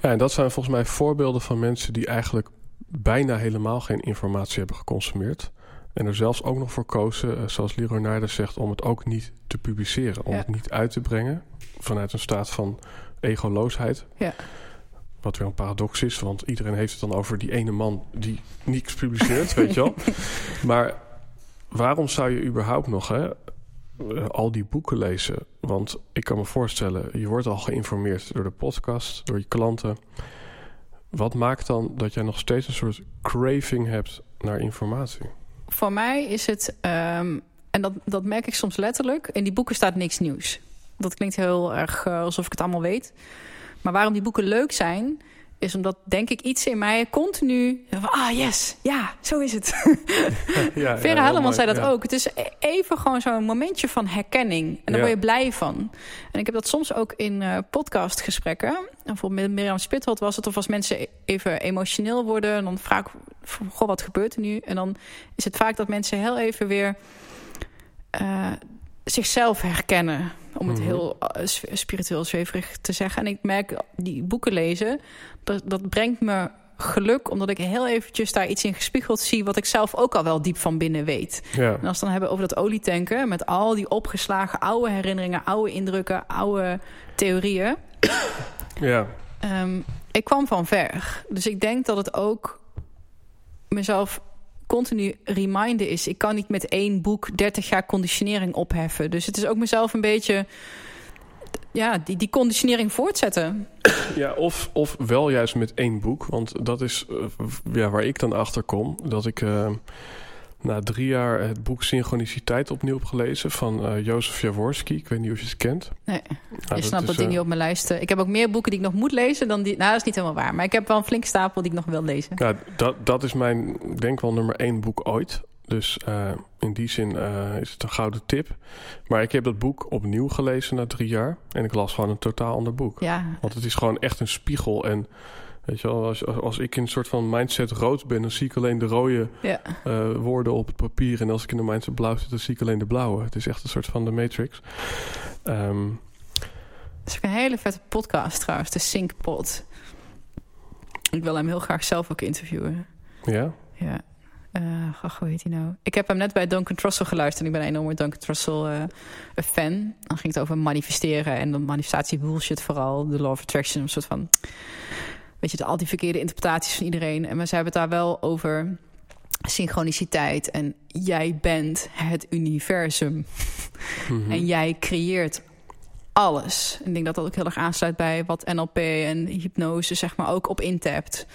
Ja, en dat zijn volgens mij voorbeelden van mensen die eigenlijk bijna helemaal geen informatie hebben geconsumeerd. En er zelfs ook nog voor kozen, zoals Leroy zegt, om het ook niet te publiceren. Om Ja. het niet uit te brengen vanuit een staat van egoloosheid. Ja. Wat weer een paradox is, want iedereen heeft het dan over die ene man die niets publiceert, weet je wel. Maar waarom zou je überhaupt nog hè, eh, al die boeken lezen? Want ik kan me voorstellen, je wordt al geïnformeerd door de podcast, door je klanten. Wat maakt dan dat jij nog steeds een soort craving hebt naar informatie? Voor mij is het, ehm, en dat, dat merk ik soms letterlijk, in die boeken staat niks nieuws. Dat klinkt heel erg eh, alsof ik het allemaal weet. Maar waarom die boeken leuk zijn, is omdat denk ik iets in mij continu... Van, ah, yes, ja, zo is het. ja, Vera Helleman mooi, zei dat ja. ook. Het is e- even gewoon zo'n momentje van herkenning. En daar Ja. word je blij van. En ik heb dat soms ook in eh, podcastgesprekken. Bijvoorbeeld met Mirjam Spitholt was het. Of als mensen even emotioneel worden. En dan vraag ik, goh, wat gebeurt er nu? En dan is het vaak dat mensen heel even weer... eh, zichzelf herkennen. Om het Mhm. heel eh, sp- spiritueel zweverig te zeggen. En ik merk, die boeken lezen... dat, dat brengt me geluk... omdat ik heel eventjes daar iets in gespiegeld zie... wat ik zelf ook al wel diep van binnen weet. Ja, En als we het dan hebben over dat olietanken... met al die opgeslagen oude herinneringen... oude indrukken, oude theorieën... ja, Ehm, ik kwam van ver. Dus ik denk dat het ook mezelf continu reminden is. Ik kan niet met één boek 30 jaar conditionering opheffen. Dus het is ook mezelf een beetje... Ja, die, die conditionering voortzetten. ja of, of wel juist met één boek. Want dat is eh, ja, waar ik dan achter kom. Dat ik eh, na drie jaar het boek Synchroniciteit opnieuw heb gelezen... van eh Jozef Jaworski. Ik weet niet of je het kent. Nee, Nou, je snapt dat ding eh, niet op mijn lijst. eh, Ik heb ook meer boeken die ik nog moet lezen dan die... Nou, dat is niet helemaal waar. Maar ik heb wel een flinke stapel die ik nog wil lezen. Ja, dat, dat is mijn, ik denk wel nummer één boek ooit. Dus eh, in die zin eh, is het een gouden tip. Maar ik heb dat boek opnieuw gelezen na drie jaar. En ik las gewoon een totaal ander boek. Ja, Want het is gewoon echt een spiegel. En weet je wel, als, als ik in een soort van mindset rood ben... dan zie ik alleen de rode ja. eh, woorden op het papier. En als ik in de mindset blauw zit, dan zie ik alleen de blauwe. Het is echt een soort van de Matrix. Ehm, Dat is ook een hele vette podcast trouwens, de Syncpod. Ik wil hem heel graag zelf ook interviewen. ja, Ja. Eh, ach, hoe heet hij nou? Ik heb hem net bij Duncan Trussell geluisterd. En ik ben een enorme Duncan Trussell eh, een fan. Dan ging het over manifesteren en dan manifestatie bullshit vooral. De law of attraction, een soort van... Weet je, al die verkeerde interpretaties van iedereen. En we hebben het daar wel over synchroniciteit. En jij bent het universum. mhm. En jij creëert alles. Ik denk dat dat ook heel erg aansluit bij wat NLP en hypnose zeg maar ook op intapt.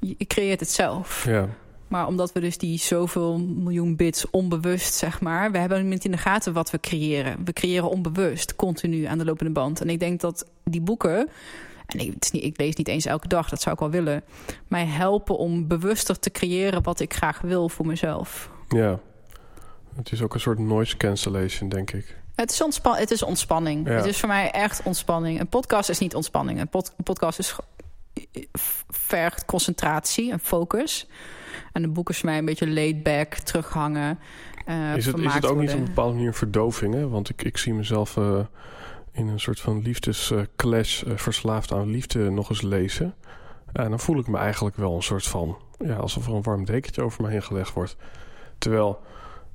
Je je creëert het zelf. ja. Maar omdat we dus die zoveel miljoen bits onbewust, zeg maar... we hebben niet in de gaten wat we creëren. We creëren onbewust, continu aan de lopende band. En ik denk dat die boeken... en ik, het is niet, ik lees niet eens elke dag, dat zou ik wel willen... mij helpen om bewuster te creëren wat ik graag wil voor mezelf. ja. Het is ook een soort noise cancellation, denk ik. Het is, ontspan het is ontspanning. Ja. Het is voor mij echt ontspanning. Een podcast is niet ontspanning. Een, pod- een podcast is, ge- vergt concentratie en focus. En een boek is voor mij een beetje laid back, terughangen. eh, Is het, is het ook niet op een bepaalde manier verdoving? Hè? Want ik, ik zie mezelf eh, in een soort van liefdesclash eh, verslaafd aan liefde nog eens lezen. En dan voel ik me eigenlijk wel een soort van... Ja, alsof er een warm dekentje over me heen gelegd wordt. Terwijl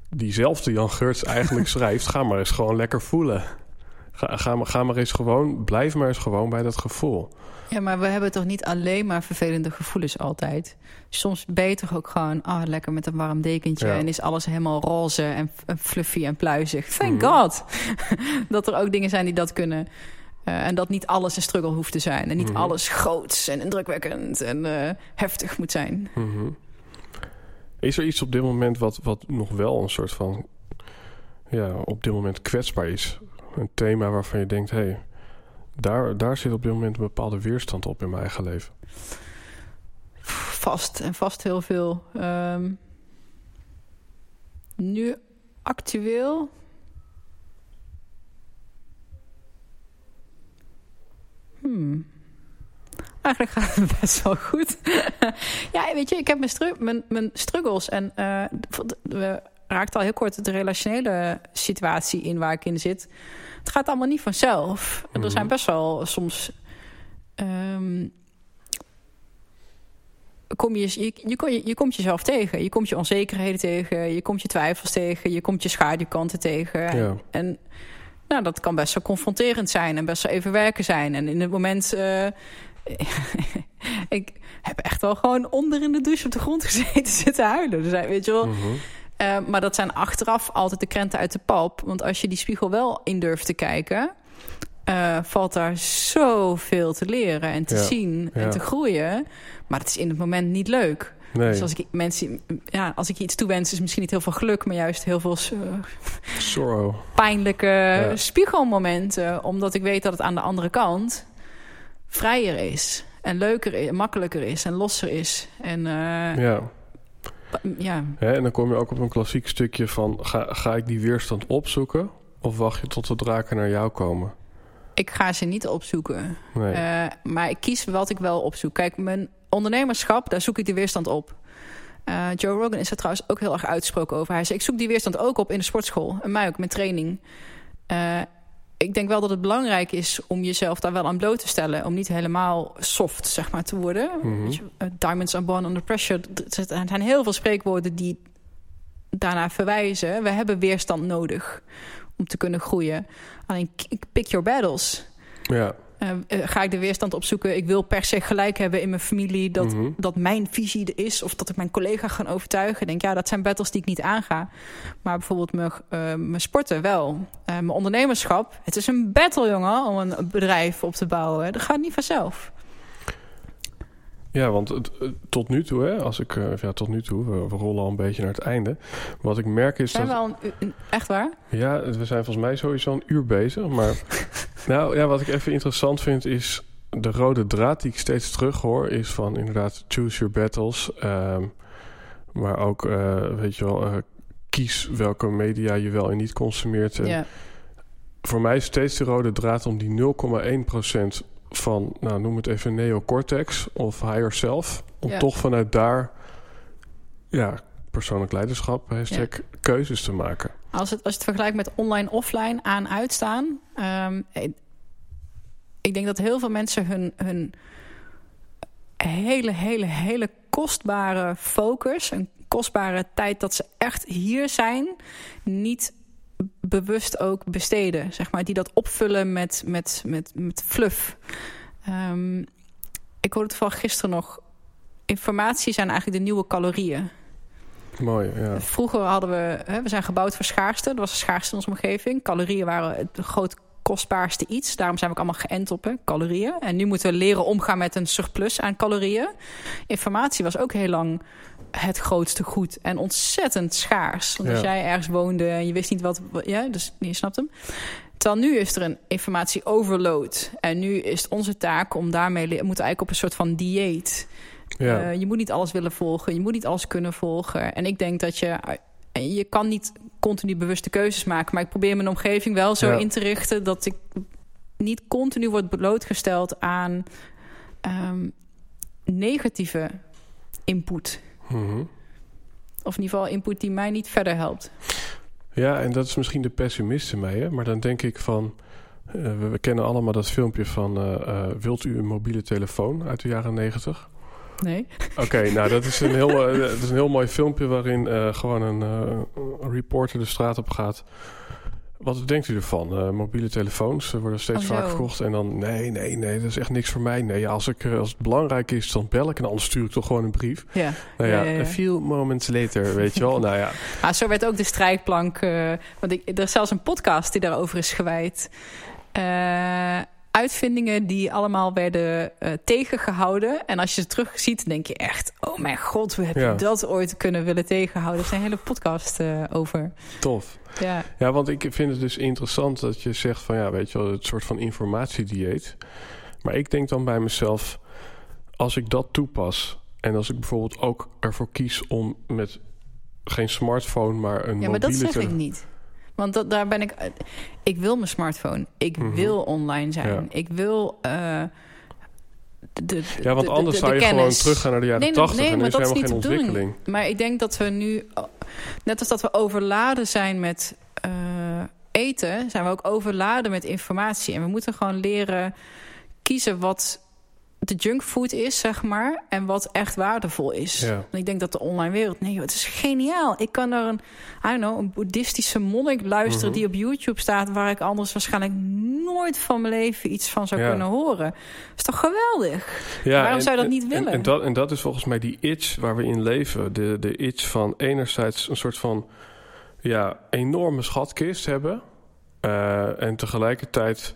diezelfde Jan Geurts eigenlijk schrijft... ga maar eens gewoon lekker voelen. Ga, ga, maar, ga maar eens gewoon... Blijf maar eens gewoon bij dat gevoel. Ja, maar we hebben toch niet alleen maar vervelende gevoelens altijd. Soms toch ook gewoon ah, lekker met een warm dekentje... Ja. en is alles helemaal roze en, en fluffy en pluizig. Thank Mhm. God! dat er ook dingen zijn die dat kunnen... Eh, en dat niet alles een struggle hoeft te zijn. En niet Mhm. alles groots en indrukwekkend en eh, heftig moet zijn. Mhm. Is er iets op dit moment wat, wat nog wel een soort van... Ja, op dit moment kwetsbaar is? Een thema waarvan je denkt... hé, hey, daar, daar zit op dit moment een bepaalde weerstand op in mijn eigen leven. Vast en vast heel veel. Ehm, nu actueel Hmm. Eigenlijk gaat het best wel goed. ja, weet je, ik heb mijn, mijn, mijn struggles. En uh, we raakten al heel kort de relationele situatie in waar ik in zit. Het gaat allemaal niet vanzelf. Er zijn mhm. best wel soms... Um, kom je, je, je, je, komt jezelf tegen. Je komt je onzekerheden tegen. Je komt je twijfels tegen. Je komt je schaduwkanten tegen. Ja. En nou, dat kan best wel confronterend zijn en best wel even werken zijn. En in het moment... Uh, ik heb echt wel gewoon onder in de douche op de grond gezeten zitten huilen. Dus, weet je wel... Mhm. Uh, maar dat zijn achteraf altijd de krenten uit de pap. Want als je die spiegel wel in durft te kijken... Uh, valt daar zoveel te leren en te zien en te groeien. Maar het is in het moment niet leuk. Nee. Dus als ik mensen, ja, als ik iets toewens, is misschien niet heel veel geluk, maar juist heel veel Sorrow. pijnlijke spiegelmomenten. Omdat ik weet dat het aan de andere kant vrijer is. En leuker is, makkelijker is en losser is. En, uh, ja. Ja. En dan kom je ook op een klassiek stukje van... Ga, ga ik die weerstand opzoeken? Of wacht je tot de draken naar jou komen? Ik ga ze niet opzoeken. Nee. Uh, maar ik kies wat ik wel opzoek. Kijk, mijn ondernemerschap, daar zoek ik de weerstand op. Uh, Joe Rogan is er trouwens ook heel erg uitgesproken over. Hij zei, ik zoek die weerstand ook op in de sportschool. Een muik met training. Uh, ik denk wel dat het belangrijk is om jezelf daar wel aan bloot te stellen. Om niet helemaal soft, zeg maar, te worden. Mm -hmm. Diamonds are born under pressure. Er zijn heel veel spreekwoorden die daarna verwijzen. We hebben weerstand nodig om te kunnen groeien. Alleen pick your battles. Ja. Uh, ga ik de weerstand opzoeken. Ik wil per se gelijk hebben in mijn familie dat, mhm. dat mijn visie er is. Of dat ik mijn collega ga overtuigen. Ik denk, ja, dat zijn battles die ik niet aanga. Maar bijvoorbeeld mijn, uh, mijn sporten wel. Uh, mijn ondernemerschap. Het is een battle, jongen, om een bedrijf op te bouwen. Dat gaat niet vanzelf. Ja, want het, tot nu toe, hè, als ik, ja, tot nu toe, we, rollen al een beetje naar het einde. Wat ik merk is zijn dat. Zijn we al een, echt waar? Ja, we zijn volgens mij sowieso een uur bezig. Maar nou ja, wat ik even interessant vind is. De rode draad die ik steeds terug hoor, is van inderdaad choose your battles. Um, maar ook, uh, weet je wel, uh, kies welke media je wel en niet consumeert. En ja. Voor mij is steeds de rode draad om die 0,1% van, nou noem het even neocortex of higher self. Om toch vanuit daar, ja, persoonlijk leiderschap, hashtag, keuzes te maken. Als het, als het vergelijkt met online, offline, aan, uitstaan. Um, ik denk dat heel veel mensen hun, hun hele, hele, hele kostbare focus, een kostbare tijd dat ze echt hier zijn, niet bewust ook besteden. Zeg maar, die dat opvullen met, met, met, met fluff. Um, ik hoorde het van gisteren nog. Informatie zijn eigenlijk de nieuwe calorieën. Mooi, ja. Vroeger hadden we... Hè, we zijn gebouwd voor schaarste. Dat was schaarste in onze omgeving. Calorieën waren het groot kostbaarste iets. Daarom zijn we ook allemaal geënt op hè, calorieën. En nu moeten we leren omgaan met een surplus aan calorieën. Informatie was ook heel lang het grootste goed en ontzettend schaars. Want als jij ergens woonde en je wist niet wat... Ja, dus je snapt hem. Terwijl nu is er een informatie overload. En nu is het onze taak om daarmee... We moeten eigenlijk op een soort van dieet. Ja. Uh, je moet niet alles willen volgen. Je moet niet alles kunnen volgen. En ik denk dat je... Je kan niet continu bewuste keuzes maken. Maar ik probeer mijn omgeving wel zo in te richten... dat ik niet continu word blootgesteld aan... Um, negatieve input. Mhm. Of in ieder geval input die mij niet verder helpt. Ja, en dat is misschien de pessimist in mij. Hè? Maar dan denk ik van... Uh, we, we, kennen allemaal dat filmpje van... Uh, uh, wilt u een mobiele telefoon uit de jaren negentig? Nee. Oké, nou dat is, een heel, dat is een heel mooi filmpje... waarin gewoon een, een reporter de straat op gaat... Wat denkt u ervan? Mobiele telefoons worden steeds oh, vaak verkocht. En dan, nee, nee, nee, dat is echt niks voor mij. Nee, als, ik, als het belangrijk is, dan bel ik. En anders stuur ik toch gewoon een brief. Ja. Nou ja, ja, a few moments later, weet je wel. nou ja. Ah, zo werd ook de strijkplank... Want ik, er is zelfs een podcast die daarover is gewijd. Uitvindingen die allemaal werden uh, tegengehouden. En als je ze terug ziet, denk je echt... oh mijn god, hoe heb je dat ooit kunnen willen tegenhouden? Er zijn hele podcast uh, over. Tof. Ja. ja, want ik vind het dus interessant dat je zegt van... ja, weet je wel, het soort van informatiedieet. Maar ik denk dan bij mezelf... als ik dat toepas... en als ik bijvoorbeeld ook ervoor kies om met geen smartphone, maar een Ja, maar dat zeg ik niet. Want dat, daar ben ik... Ik wil mijn smartphone. Ik Mhm. wil online zijn. Ja. Ik wil... eh, de, de, Ja, want de- anders de- zou je gewoon kennis. teruggaan naar de jaren Nee, 80 nee, en maar er is dat is helemaal niet geen de bedoeling. ontwikkeling. Maar ik denk dat we nu... Net als dat we overladen zijn met eh, eten... zijn we ook overladen met informatie. En we moeten gewoon leren kiezen wat de junkfood is, zeg maar... en wat echt waardevol is. Ja. En ik denk dat de online wereld... Nee, joh, het is geniaal. Ik kan naar een, I don't know, een boeddhistische monnik luisteren... Mhm. die op YouTube staat... waar ik anders waarschijnlijk nooit van mijn leven iets van zou Ja. kunnen horen. Dat is toch geweldig? Ja, Waarom en- zou je dat niet en- willen? En, dat, en dat is volgens mij die itch waar we in leven. De, de itch van enerzijds een soort van ja, enorme schatkist hebben. eh, en tegelijkertijd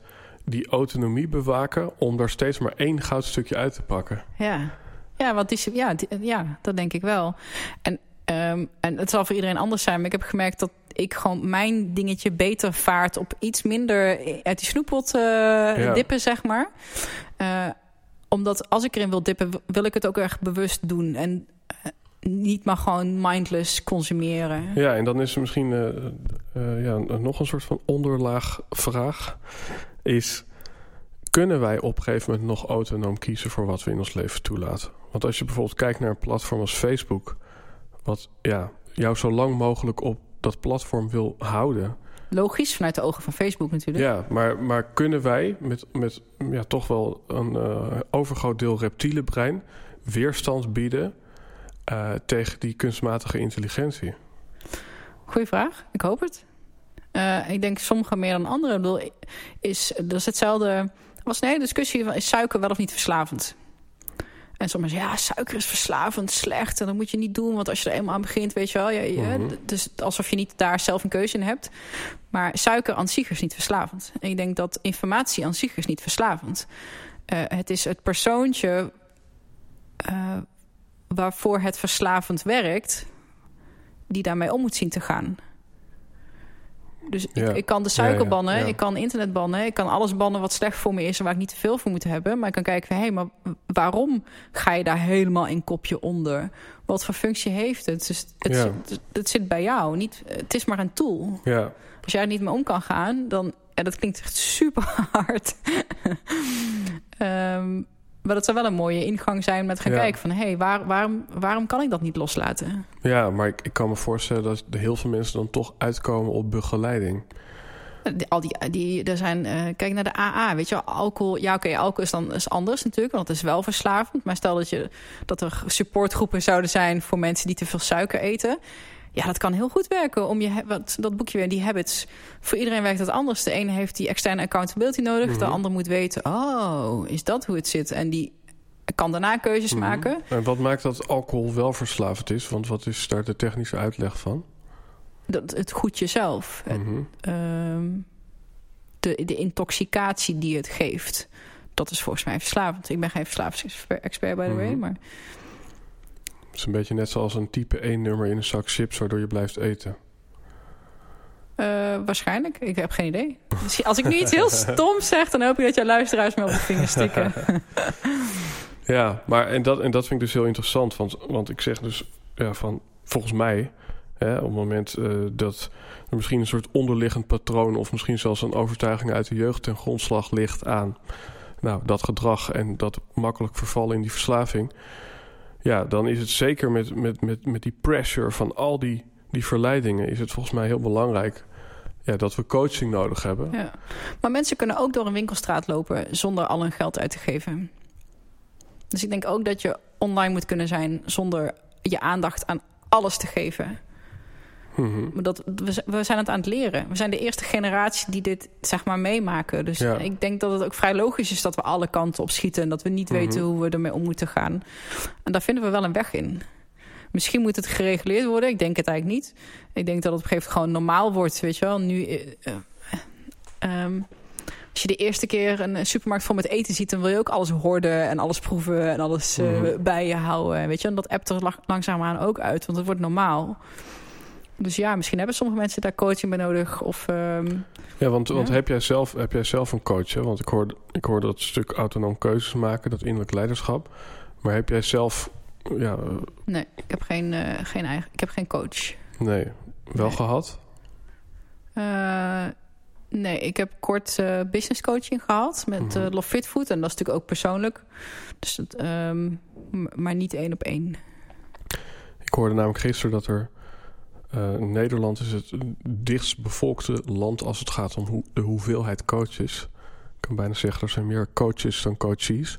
die autonomie bewaken om daar steeds maar één goudstukje uit te pakken. Ja, ja, want die, ja, die- ja dat denk ik wel. En, ehm, en het zal voor iedereen anders zijn, maar ik heb gemerkt dat ik gewoon mijn dingetje beter vaart op iets minder uit die snoeppot eh, dippen, zeg maar. Eh, omdat als ik erin wil dippen, wil ik het ook echt bewust doen. En eh, niet maar gewoon mindless consumeren. Ja, en dan is er misschien ja, nog een soort van onderlaag vraag. Is, kunnen wij op een gegeven moment nog autonoom kiezen voor wat we in ons leven toelaten? Want als je bijvoorbeeld kijkt naar een platform als Facebook... wat ja, jou zo lang mogelijk op dat platform wil houden... Logisch, vanuit de ogen van Facebook natuurlijk. Ja, maar, maar kunnen wij met, met ja, toch wel een eh, overgroot deel reptiele brein... weerstand bieden eh, tegen die kunstmatige intelligentie? Goeie vraag. Ik hoop het. Eh, ik denk sommigen meer dan anderen. Ik bedoel, is, dat is hetzelfde. Er was een hele discussie van is suiker wel of niet verslavend? En sommigen zeggen, ja, suiker is verslavend, slecht. En dat moet je niet doen, want als je er eenmaal aan begint, weet je wel. Ja, Mhm. Dus alsof je niet daar zelf een keuze in hebt. Maar suiker aan zich is niet verslavend. En ik denk dat informatie aan zich is niet verslavend. Eh, het is het persoontje eh, waarvoor het verslavend werkt... die daarmee om moet zien te gaan. Dus ik, Ja. ik kan de suiker ja, bannen, ja. ik kan internet bannen... ik kan alles bannen wat slecht voor me is... en waar ik niet te veel voor moet hebben. Maar ik kan kijken van, hé, maar waarom ga je daar helemaal in kopje onder? Wat voor functie heeft het? Dus het, zit, het zit bij jou. Niet, het is maar een tool. Ja, Als jij er niet mee om kan gaan, dan... Ja, dat klinkt echt super hard. Ehm, maar dat zou wel een mooie ingang zijn met gaan Ja. kijken van... hé, hey, waar, waarom, waarom kan ik dat niet loslaten? ja maar ik, ik kan me voorstellen dat er heel veel mensen dan toch uitkomen op begeleiding. Die- Al die, die, er zijn, eh, kijk naar de AA, weet je wel, alcohol. Ja, oké, alcohol is dan is anders natuurlijk, want het is wel verslavend. Maar stel dat, je, dat er supportgroepen zouden zijn voor mensen die te veel suiker eten. Ja, dat kan heel goed werken om je, wat, dat boekje weer, die habits. Voor iedereen werkt het anders. De ene heeft die externe accountability nodig, de Mhm. ander moet weten, oh, is dat hoe het zit? En die kan daarna keuzes Mhm. maken. En wat maakt dat alcohol wel verslavend is? Want wat is daar de technische uitleg van? Dat, het goedje zelf. Het- Mhm. ehm, de, de intoxicatie die het geeft. Dat is volgens mij verslavend. Ik ben geen verslavingsexpert, by the way. Mhm. Maar Het is een beetje net zoals een type 1 nummer in een zak chips... waardoor je blijft eten. eh, waarschijnlijk. Ik heb geen idee. Als ik nu iets heel stoms zeg... dan hoop ik dat jouw luisteraars me op de vingers stikken. Ja, maar en dat, en dat vind ik dus heel interessant. Want, want ik zeg dus ja, van volgens mij, hè, op het moment eh, dat er misschien een soort onderliggend patroon of misschien zelfs een overtuiging uit de jeugd ten grondslag ligt aan nou, dat gedrag en dat makkelijk vervallen in die verslaving. Ja, dan is het zeker met, met, met, met die pressure van al die, die verleidingen, is het volgens mij heel belangrijk ja, dat we coaching nodig hebben. ja. Maar mensen kunnen ook door een winkelstraat lopen... zonder al hun geld uit te geven. Dus ik denk ook dat je online moet kunnen zijn... zonder je aandacht aan alles te geven. Mhm. Maar dat, we, zijn het aan het leren. We zijn de eerste generatie die dit zeg maar meemaken. Dus Ja. ik denk dat het ook vrij logisch is dat we alle kanten op schieten. En dat we niet Mhm. weten hoe we ermee om moeten gaan. En daar vinden we wel een weg in. Misschien moet het gereguleerd worden. Ik denk het eigenlijk niet. Ik denk dat het op een gegeven moment gewoon normaal wordt. Weet je wel. Nu, eh, eh, ehm, als je de eerste keer een supermarkt vol met eten ziet, dan wil je ook alles hoorden en alles proeven en alles uh, bij je houden. Weet je, en dat appt er la- langzaamaan ook uit, want het wordt normaal. Dus ja, misschien hebben sommige mensen daar coaching bij nodig. Of, ehm, Ja, want, want heb, jij zelf, heb jij zelf een coach? Hè? Want ik hoor, ik hoor dat stuk autonoom keuzes maken, dat innerlijk leiderschap. Maar heb jij zelf, ja, eh, nee, ik heb geen, eh, geen eigen, ik heb geen coach. nee, wel Nee. gehad? Eh, nee, ik heb kort eh, business coaching gehad met Mhm. eh Love Fit Food. En dat is natuurlijk ook persoonlijk. Dus het, ehm, maar niet één op één. Ik hoorde namelijk gisteren dat er. Eh, Nederland is het dichtst bevolkte land als het gaat om hoe, de hoeveelheid coaches. Ik kan bijna zeggen, er zijn meer coaches dan coaches.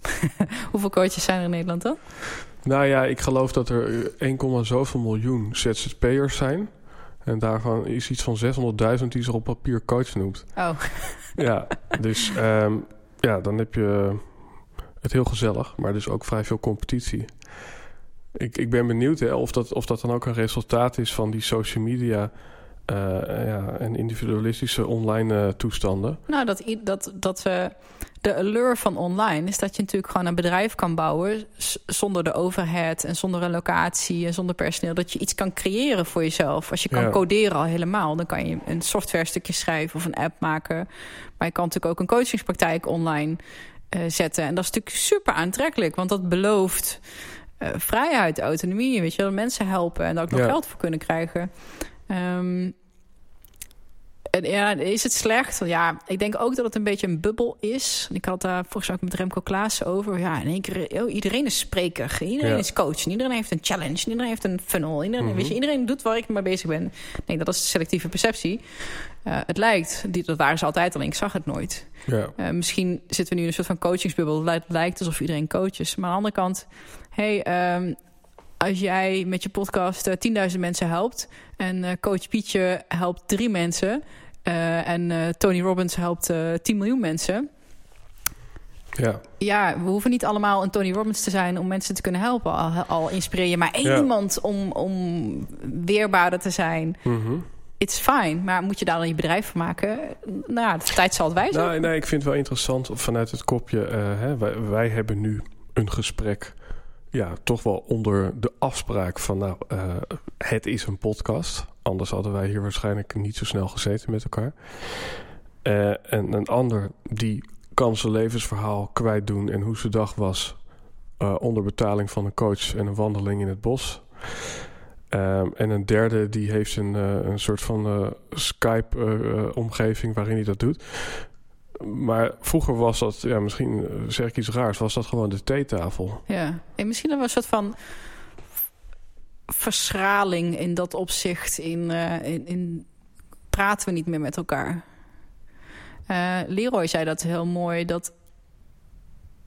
Hoeveel coaches zijn er in Nederland dan? Nou ja, ik geloof dat er 1, zoveel miljoen ZZP'ers zijn. En daarvan is iets van 600.000 die zich op papier coach noemt. Oh, Ja, dus ehm, ja, dan heb je het heel gezellig, maar dus ook vrij veel competitie. Ik, ik ben benieuwd hè, of, dat, of dat dan ook een resultaat is van die social media eh, ja, en individualistische online eh, toestanden. nou, dat, dat, dat we. De allure van online is dat je natuurlijk gewoon een bedrijf kan bouwen. zonder de overhead en zonder een locatie en zonder personeel. Dat je iets kan creëren voor jezelf. Als je kan Ja. coderen al helemaal, dan kan je een software stukje schrijven of een app maken. Maar je kan natuurlijk ook een coachingspraktijk online eh, zetten. En dat is natuurlijk super aantrekkelijk, want dat belooft eh, vrijheid, autonomie. Weet je, wel, mensen helpen en daar ook nog Ja. geld voor kunnen krijgen. Ehm, en ja, is het slecht? Ja, ik denk ook dat het een beetje een bubbel is. Ik had daar volgens mij ook met Remco Klaassen over. Ja, in één keer, oh, iedereen is spreker. Iedereen Ja. is coach. en Iedereen heeft een challenge. en Iedereen heeft een funnel. Iedereen, Mhm. weet je, iedereen doet waar ik mee bezig ben. Nee, dat is selectieve perceptie. Eh, het lijkt, die, dat waren ze altijd, alleen ik zag het nooit. Ja, Eh, misschien zitten we nu in een soort van coachingsbubbel. Het lijkt, alsof iedereen coach is. Maar aan de andere kant, hey, ehm, als jij met je podcast eh, 10.000 mensen helpt... en eh, coach Pietje helpt drie mensen... eh, en Tony Robbins helpt eh 10 miljoen mensen... ja, Ja, we hoeven niet allemaal een Tony Robbins te zijn om mensen te kunnen helpen. Al, al inspireer je maar één Ja. iemand om, om weerbaarder te zijn. Mhm. It's fine, maar moet je daar dan je bedrijf van maken? Nou ja, de tijd zal het wijzen. Nou, nee, ik vind het wel interessant vanuit het kopje. hè, wij, wij hebben nu een gesprek. Ja, toch wel onder de afspraak van. Nou, eh, het is een podcast. Anders hadden wij hier waarschijnlijk niet zo snel gezeten met elkaar. Eh, en een ander die kan zijn levensverhaal kwijt doen. en hoe zijn dag was. eh, onder betaling van een coach en een wandeling in het bos. Ehm, en een derde die heeft een, een soort van Skype-omgeving waarin hij dat doet. Maar vroeger was dat, ja, misschien eh, zeg ik iets raars, was dat gewoon de theetafel. Ja, en misschien we een soort van verschraling in dat opzicht. In, eh, in, in praten we niet meer met elkaar. Eh, Leroy zei dat heel mooi. Dat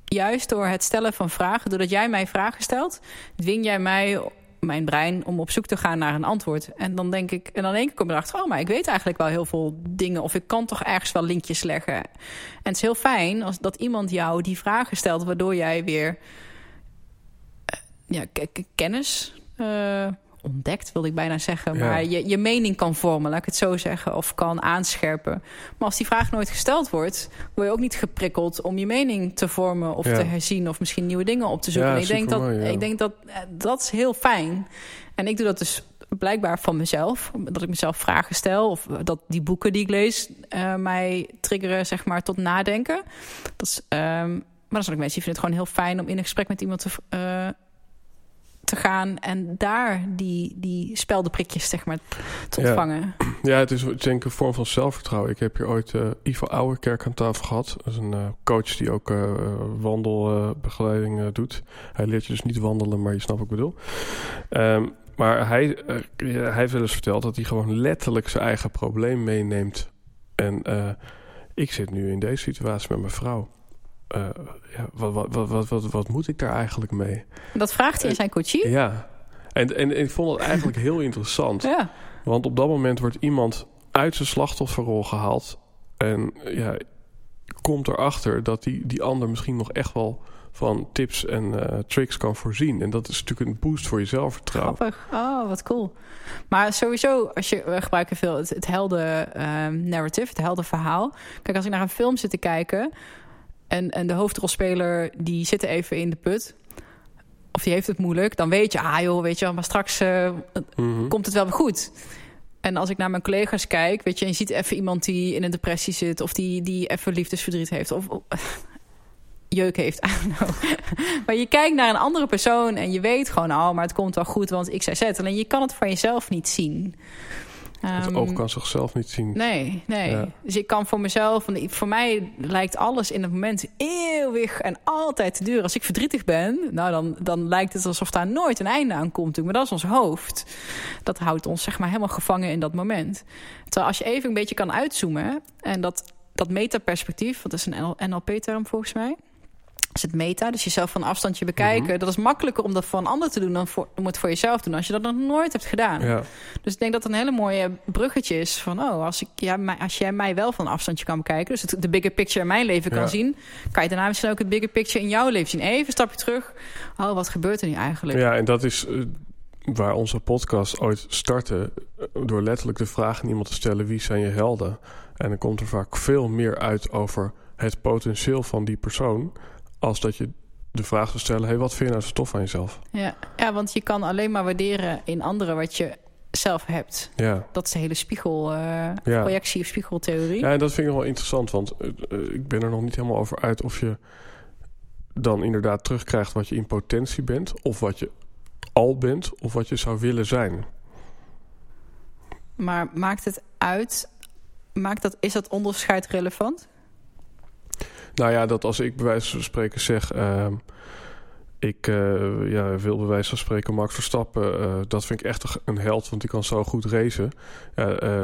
juist door het stellen van vragen, doordat jij mij vragen stelt, dwing jij mij, mijn brein, om op zoek te gaan naar een antwoord. En dan denk ik, en dan keer kom je erachter, oh, maar ik weet eigenlijk wel heel veel dingen, of ik kan toch ergens wel linkjes leggen. En het is heel fijn als dat iemand jou die vragen stelt, waardoor jij weer ja, k- k- kennis eh, ontdekt, wilde ik bijna zeggen. Ja. Maar je, je mening kan vormen, laat ik het zo zeggen, of kan aanscherpen. Maar als die vraag nooit gesteld wordt, word je ook niet geprikkeld om je mening te vormen of Ja. te herzien of misschien nieuwe dingen op te zoeken. Ja, ik denk, dat, ik denk dat eh, dat is heel fijn. En ik doe dat dus blijkbaar van mezelf. Dat ik mezelf vragen stel. Of dat die boeken die ik lees eh, mij triggeren zeg maar, tot nadenken. Dat is, ehm, maar dan zijn ook mensen die vinden het gewoon heel fijn om in een gesprek met iemand te, eh, te gaan. En daar die, die speldenprikjes zeg maar, te ontvangen. Ja, het is denk ik een vorm van zelfvertrouwen. Ik heb hier ooit eh, Ivo Ouwerkerk aan tafel gehad. Dat is een eh, coach die ook eh, wandelbegeleiding doet. Hij leert je dus niet wandelen, maar je snapt wat ik bedoel. Ehm, maar hij, hij heeft wel eens verteld dat hij gewoon letterlijk zijn eigen probleem meeneemt. En ik zit nu in deze situatie met mijn vrouw. Eh, ja, wat, wat, wat, wat, wat, moet ik daar eigenlijk mee? Dat vraagt hij in zijn coachie. Ja, en, en, en ik vond het eigenlijk heel interessant. Ja. Want op dat moment wordt iemand uit zijn slachtofferrol gehaald. En ja, komt erachter dat die, die ander misschien nog echt wel van tips en eh, tricks kan voorzien. En dat is natuurlijk een boost voor je zelfvertrouwen. Grappig. Oh, wat cool. Maar sowieso, als je, we gebruiken veel het, het helden ehm, narrative, het helden verhaal. Kijk, als ik naar een film zit te kijken en, en de hoofdrolspeler die zit even in de put of die heeft het moeilijk, dan weet je, ah joh, weet je, maar straks uh, komt het wel weer goed. En als ik naar mijn collega's kijk, weet je, en je ziet even iemand die in een depressie zit, of die, die even liefdesverdriet heeft, of, jeuk heeft. maar je kijkt naar een andere persoon en je weet gewoon, oh, maar het komt wel goed, want ik zei zet. Alleen je kan het van jezelf niet zien. Het um, oog kan zichzelf niet zien. Nee, nee. Dus ik kan voor mezelf... Voor mij lijkt alles in het moment eeuwig en altijd te duren. Als ik verdrietig ben, nou dan, dan lijkt het alsof daar nooit een einde aan komt. Maar dat is ons hoofd. Dat houdt ons zeg maar helemaal gevangen in dat moment. Terwijl als je even een beetje kan uitzoomen... en dat, dat metaperspectief, dat is een NLP-term volgens mij is het meta, dus jezelf van afstandje bekijken. Mhm. Dat is makkelijker om dat voor een ander te doen dan voor, om het voor jezelf te doen als je dat nog nooit hebt gedaan. Ja. Dus ik denk dat het een hele mooie bruggetje is van oh, als, ik, ja, als jij mij wel van afstandje kan bekijken, dus het, de bigger picture in mijn leven kan zien, kan je daarna misschien ook het bigger picture in jouw leven zien. Even een stapje terug. Oh, wat gebeurt er nu eigenlijk? Ja, en dat is uh, waar onze podcast ooit startte, uh, door letterlijk de vraag aan iemand te stellen: wie zijn je helden? En dan komt er vaak veel meer uit over het potentieel van die persoon als dat je de vraag zou stellen: hey, wat vind je nou zo tof van jezelf? Ja. ja, want je kan alleen maar waarderen in anderen wat je zelf hebt. Ja. Dat is de hele spiegel, uh, projectie of spiegeltheorie. Ja, en dat vind ik wel interessant, want uh, ik ben er nog niet helemaal over uit of je dan inderdaad terugkrijgt wat je in potentie bent, of wat je al bent, of wat je zou willen zijn. Maar maakt het uit? Maakt dat, is dat onderscheid relevant? Nou ja, dat als ik bij wijze van spreken zeg... Uh, ik uh, ja, wil bij wijze van spreken Max Verstappen... Uh, dat vind ik echt een held, want die kan zo goed racen. Uh,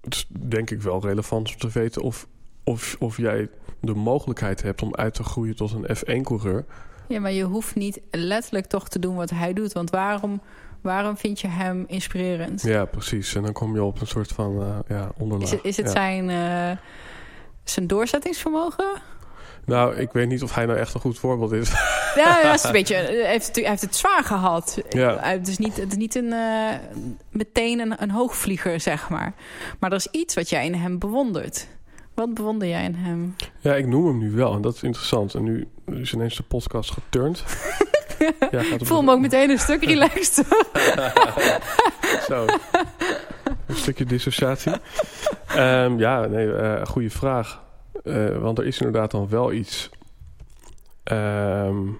het is denk ik wel relevant om te weten of, of, of jij de mogelijkheid hebt... om uit te groeien tot een F1-coureur. Ja, maar je hoeft niet letterlijk toch te doen wat hij doet. Want waarom, waarom vind je hem inspirerend? Ja, precies. En dan kom je op een soort van ja, onderlaag. Is het, is het zijn, zijn doorzettingsvermogen? Nou, ik weet niet of hij nou echt een goed voorbeeld is. Ja, ja is een beetje, hij, heeft, hij heeft het zwaar gehad. Ja. Het, is niet, het is niet een, uh, meteen een, een hoogvlieger, zeg maar. Maar er is iets wat jij in hem bewondert. Wat bewonder jij in hem? Ja, ik noem hem nu wel. En dat is interessant. En nu is ineens de podcast geturnd. ja, ik voel me ook meteen een stuk relaxed. Zo. Een stukje dissociatie. Um, ja, nee, uh, goede vraag. Uh, want er is inderdaad dan wel iets. Um,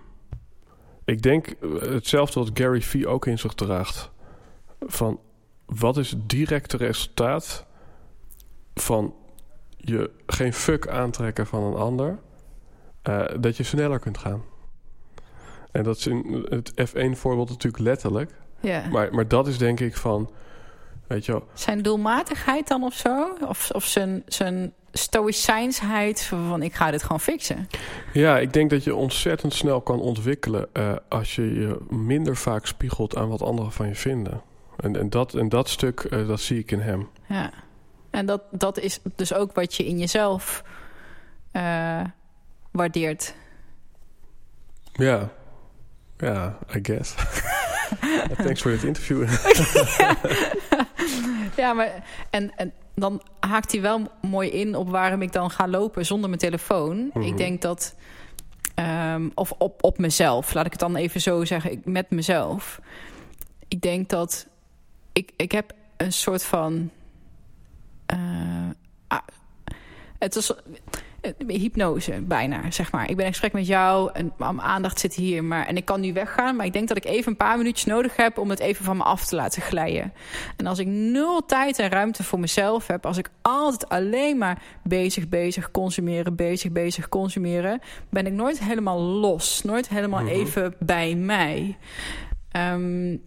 ik denk hetzelfde wat Gary Vee ook in zich draagt. Van wat is het directe resultaat van je geen fuck aantrekken van een ander, uh, dat je sneller kunt gaan. En dat is in het F1-voorbeeld natuurlijk letterlijk. Ja. Maar, maar dat is denk ik van, weet je wel. Zijn doelmatigheid dan of zo? Of, of zijn, zijn stoïcijnsheid van ik ga dit gewoon fixen. Ja, ik denk dat je ontzettend snel kan ontwikkelen uh, als je je minder vaak spiegelt aan wat anderen van je vinden. En, en, dat, en dat stuk, uh, dat zie ik in hem. Ja, en dat, dat is dus ook wat je in jezelf uh, waardeert. Ja, ja, I guess. Thanks voor dit interview. ja, maar en, en dan haakt hij wel mooi in op waarom ik dan ga lopen zonder mijn telefoon. Ik mhm. denk dat... Um, of op, op mezelf, laat ik het dan even zo zeggen, met mezelf. Ik denk dat ik, ik heb een soort van... Uh, het is, eh, hypnose bijna, zeg maar. Ik ben in gesprek met jou en mijn aandacht zit hier. Maar, en ik kan nu weggaan, maar ik denk dat ik even een paar minuutjes nodig heb... om het even van me af te laten glijden. En als ik nul tijd en ruimte voor mezelf heb... als ik altijd alleen maar bezig, bezig, consumeren, bezig, bezig, consumeren... ben ik nooit helemaal los, nooit helemaal mhm. even bij mij. Um,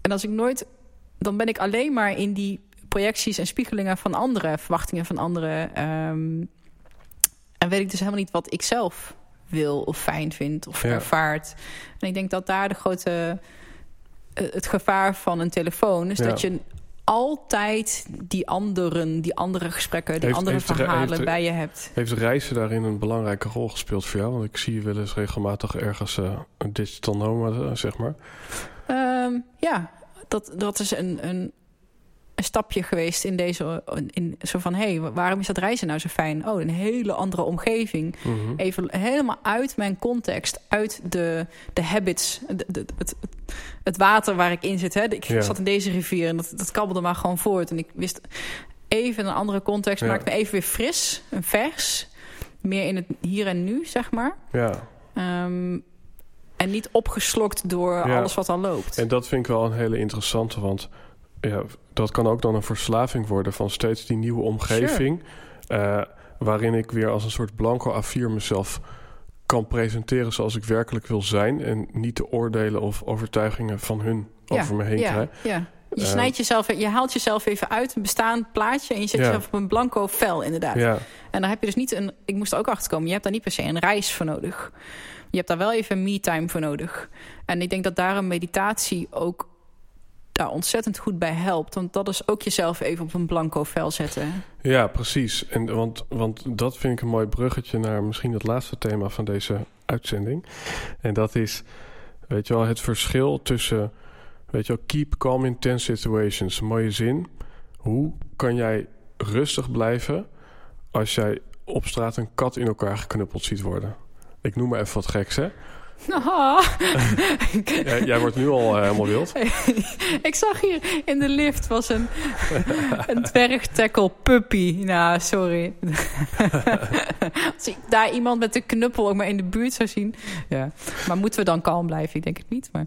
en als ik nooit... dan ben ik alleen maar in die projecties en spiegelingen van anderen... verwachtingen van anderen... Um, en weet ik dus helemaal niet wat ik zelf wil of fijn vind of ervaart. En ik denk dat daar de grote, eh, het gevaar van een telefoon is dat je altijd die anderen, die andere gesprekken, die Heeft- andere heeft verhalen heeft bij je hebt. Heeft reizen daarin een belangrijke rol gespeeld voor jou? Want ik zie je wel eens regelmatig ergens eh, een digital nomad, eh, zeg maar. Ehm, ja, dat, dat is een, een, een stapje geweest in deze. In, zo van: hé, hey, waarom is dat reizen nou zo fijn? Oh, een hele andere omgeving. Mhm. Even helemaal uit mijn context, uit de, de habits, de, de- het, het water waar ik in zit. Hè. Ik Ja. zat in deze rivier en dat, dat kabbelde maar gewoon voort. En ik wist even een andere context, Ja. maakt me even weer fris, een vers. Meer in het hier en nu, zeg maar. Ja, Ehm, en niet opgeslokt door Ja. alles wat al loopt. en dat vind ik wel een hele interessante, want ja, dat kan ook dan een verslaving worden van steeds die nieuwe omgeving. eh, waarin ik weer als een soort blanco A4 mezelf kan presenteren zoals ik werkelijk wil zijn. En niet de oordelen of overtuigingen van hun over me heen ja, krijg. Ja. Je Eh, snijdt jezelf, je haalt jezelf even uit een bestaand plaatje en je zet Ja. jezelf op een blanco vel, inderdaad. Ja, En daar heb je dus niet een. Ik moest er ook achter komen. Je hebt daar niet per se een reis voor nodig. Je hebt daar wel even me-time voor nodig. En ik denk dat daar een meditatie ook daar ontzettend goed bij helpt. Want dat is ook jezelf even op een blanco vel zetten. Ja, precies. En, want, want dat vind ik een mooi bruggetje naar misschien het laatste thema van deze uitzending. En dat is, weet je wel, het verschil tussen, weet je wel, keep calm in tense situations. Mooie zin. Hoe kan jij rustig blijven als jij op straat een kat in elkaar geknuppeld ziet worden? Ik noem maar even wat geks, hè? Jij, jij wordt nu al eh, helemaal wild. ik zag hier in de lift was een, een dwergtackle puppy. Nou, sorry. Als ik daar iemand met een knuppel ook maar in de buurt zou zien. Ja. Maar moeten we dan kalm blijven? Ik denk het niet. Maar...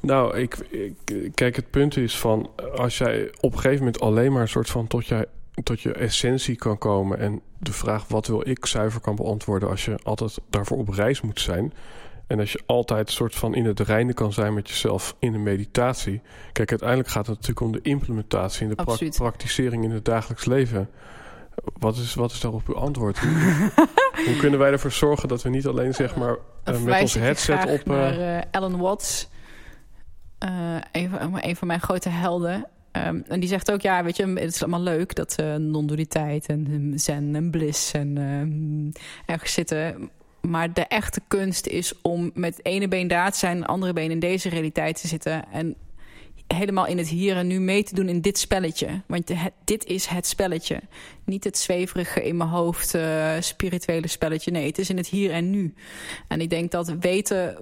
Nou, ik, ik, kijk, het punt is van als jij op een gegeven moment alleen maar een soort van tot, jij, tot je essentie kan komen en de vraag wat wil ik zuiver kan beantwoorden als je altijd daarvoor op reis moet zijn. En als je altijd een soort van in het reinen kan zijn met jezelf in de meditatie. Kijk, uiteindelijk gaat het natuurlijk om de implementatie en de pra- praktisering in het dagelijks leven. Wat is, wat is daarop uw antwoord? Hoe, kunnen wij ervoor zorgen dat we niet alleen zeg maar Dan eh, met ons headset op... eh, naar eh, Alan Watts. Eh, een, van, een van mijn grote helden. Ehm, en die zegt ook, ja, weet je, het is allemaal leuk... dat eh non-dualiteit en eh, zen en bliss en ehm, ergens zitten... Maar de echte kunst is om met het ene been daar te zijn... het andere been in deze realiteit te zitten... en helemaal in het hier en nu mee te doen in dit spelletje. Want het, dit is het spelletje. Niet het zweverige in mijn hoofd eh, spirituele spelletje. Nee, het is in het hier en nu. En ik denk dat weten...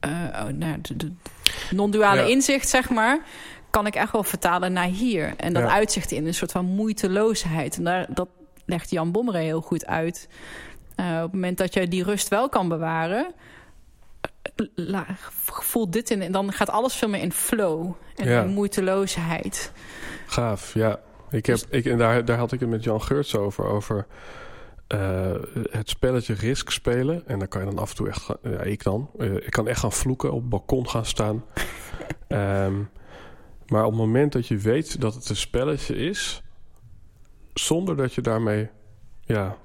oh, nou, non-duale Ja. inzicht, zeg maar... kan ik echt wel vertalen naar hier. En dat Ja. uitzicht in een soort van moeiteloosheid. En daar, dat legt Jan Bommeren heel goed uit. Eh, op het moment dat je die rust wel kan bewaren... eh, la- voel dit in en dan gaat alles veel meer in flow en Ja. in moeiteloosheid. Gaaf, ja. Ik heb, Dus- ik, en daar, daar had ik het met Jan Geurts over. Over eh, het spelletje Risk spelen. En dan kan je dan af en toe echt... gaan- Ja, ik dan. ik kan echt gaan vloeken, op het balkon gaan staan. Ehm, maar op het moment dat je weet dat het een spelletje is... zonder dat je daarmee ja,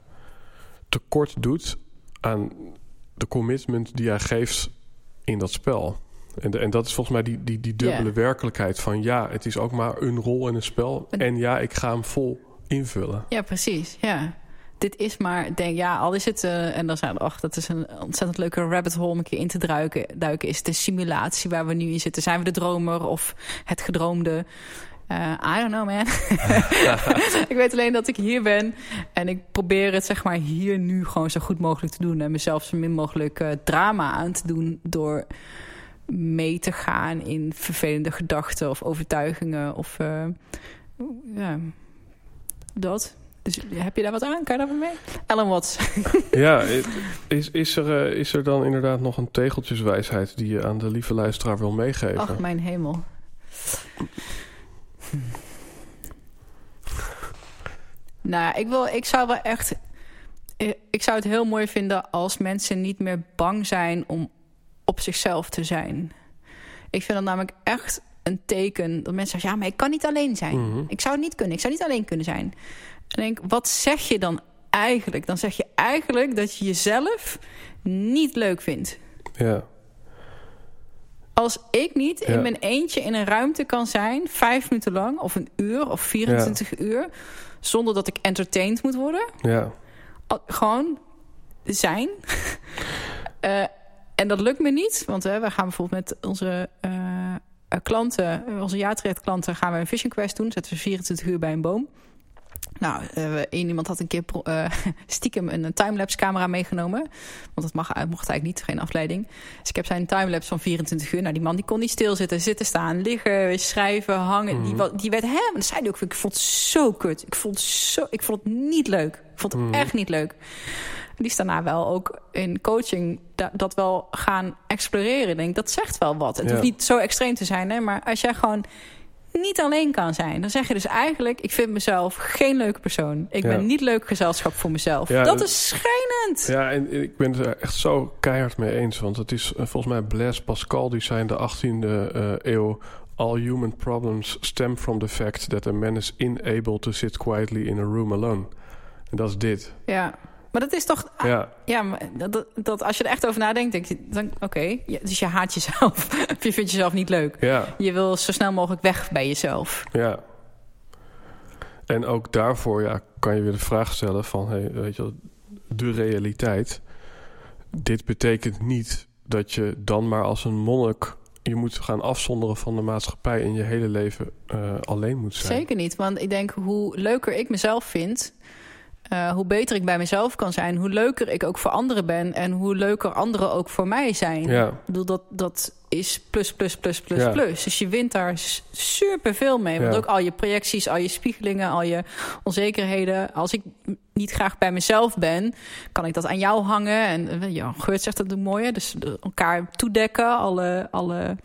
tekort doet aan de commitment die jij geeft in dat spel. En, de- en dat is volgens mij die, die, die dubbele werkelijkheid van ja, het is ook maar een rol in een spel. En- En ja, ik ga hem vol invullen. Ja, precies. Ja. Dit is maar, denk, ja, al is het, eh, en dan zijn ach, dat is een ontzettend leuke rabbit hole om een keer in te duiken. duiken is de simulatie waar we nu in zitten. Zijn we de dromer of het gedroomde? Eh, I don't know, man. ik weet alleen dat ik hier ben en ik probeer het zeg maar hier nu gewoon zo goed mogelijk te doen en mezelf zo min mogelijk eh, drama aan te doen door mee te gaan in vervelende gedachten of overtuigingen of eh, ja, dat. Dus heb je daar wat aan? Kan je daar wat mee? Ellen Watts. Ja, is, is, er, eh, is er dan inderdaad nog een tegeltjeswijsheid die je aan de lieve luisteraar wil meegeven? Ach, mijn hemel. Nou, ik, wil, ik zou wel echt... eh, Ik zou het heel mooi vinden als mensen niet meer bang zijn om op zichzelf te zijn. Ik vind dat namelijk echt een teken dat mensen zeggen... ja, maar ik kan niet alleen zijn. Mhm. Ik zou het niet kunnen. Ik zou niet alleen kunnen zijn. En denk, wat zeg je dan eigenlijk? Dan zeg je eigenlijk dat je jezelf niet leuk vindt. Ja. Als ik niet Ja. in mijn eentje in een ruimte kan zijn, vijf minuten lang, of een uur of 24 uur, zonder dat ik entertained moet worden, Ja. al- gewoon zijn. Eh, en dat lukt me niet, want we gaan bijvoorbeeld met onze eh, eh, klanten, onze jaartraject klanten, gaan we een vision quest doen. Zetten we 24 uur bij een boom. Nou, eh, één iemand had een keer eh, stiekem een timelapse camera meegenomen. Want dat mag, eh, mocht eigenlijk niet, geen afleiding. Dus ik heb zijn timelapse van 24 uur. Nou, die man die kon niet stilzitten, zitten, staan, liggen, schrijven, hangen. die, Mhm. die werd hem. Dat zei hij ook. Ik vond het zo kut. Ik vond het, zo, ik vond het niet leuk. Ik vond het Mhm. echt niet leuk. Die is daarna wel ook in coaching da- dat wel gaan exploreren. Ik denk, dat zegt wel wat. Het Ja. hoeft niet zo extreem te zijn, hè, maar als jij gewoon niet alleen kan zijn, dan zeg je dus eigenlijk: ik vind mezelf geen leuke persoon. Ik Ja. ben niet leuk gezelschap voor mezelf. Ja, dat dat- is schijnend. Ja, en ik ben het er echt zo keihard mee eens. Want het is eh, volgens mij Blaise Pascal, die zei in de 18e eh, eeuw... All human problems stem from the fact that a man is unable to sit quietly in a room alone. En dat is dit. Ja. Maar dat is toch. Ja, Ja, maar dat, dat, als je er echt over nadenkt, denk je dan: oké, ja, dus je haat jezelf. Of je vindt jezelf niet leuk. ja, Je wil zo snel mogelijk weg bij jezelf. ja. En ook daarvoor ja, kan je weer de vraag stellen van... Hey, weet je, wel, de realiteit. Dit betekent niet dat je dan maar als een monnik... je moet gaan afzonderen van de maatschappij... en je hele leven eh, alleen moet zijn. Zeker niet, want ik denk hoe leuker ik mezelf vind, eh, hoe beter ik bij mezelf kan zijn, hoe leuker ik ook voor anderen ben en hoe leuker anderen ook voor mij zijn. Ja, Ik bedoel, dat, dat is plus, plus, plus, plus, Ja. plus. Dus je wint daar super veel mee. Want Ja. ook al je projecties, al je spiegelingen, al je onzekerheden. Als ik niet graag bij mezelf ben, kan ik dat aan jou hangen. En eh, ja, Geurt zegt dat mooi. hè? Dus elkaar toedekken, alle, alle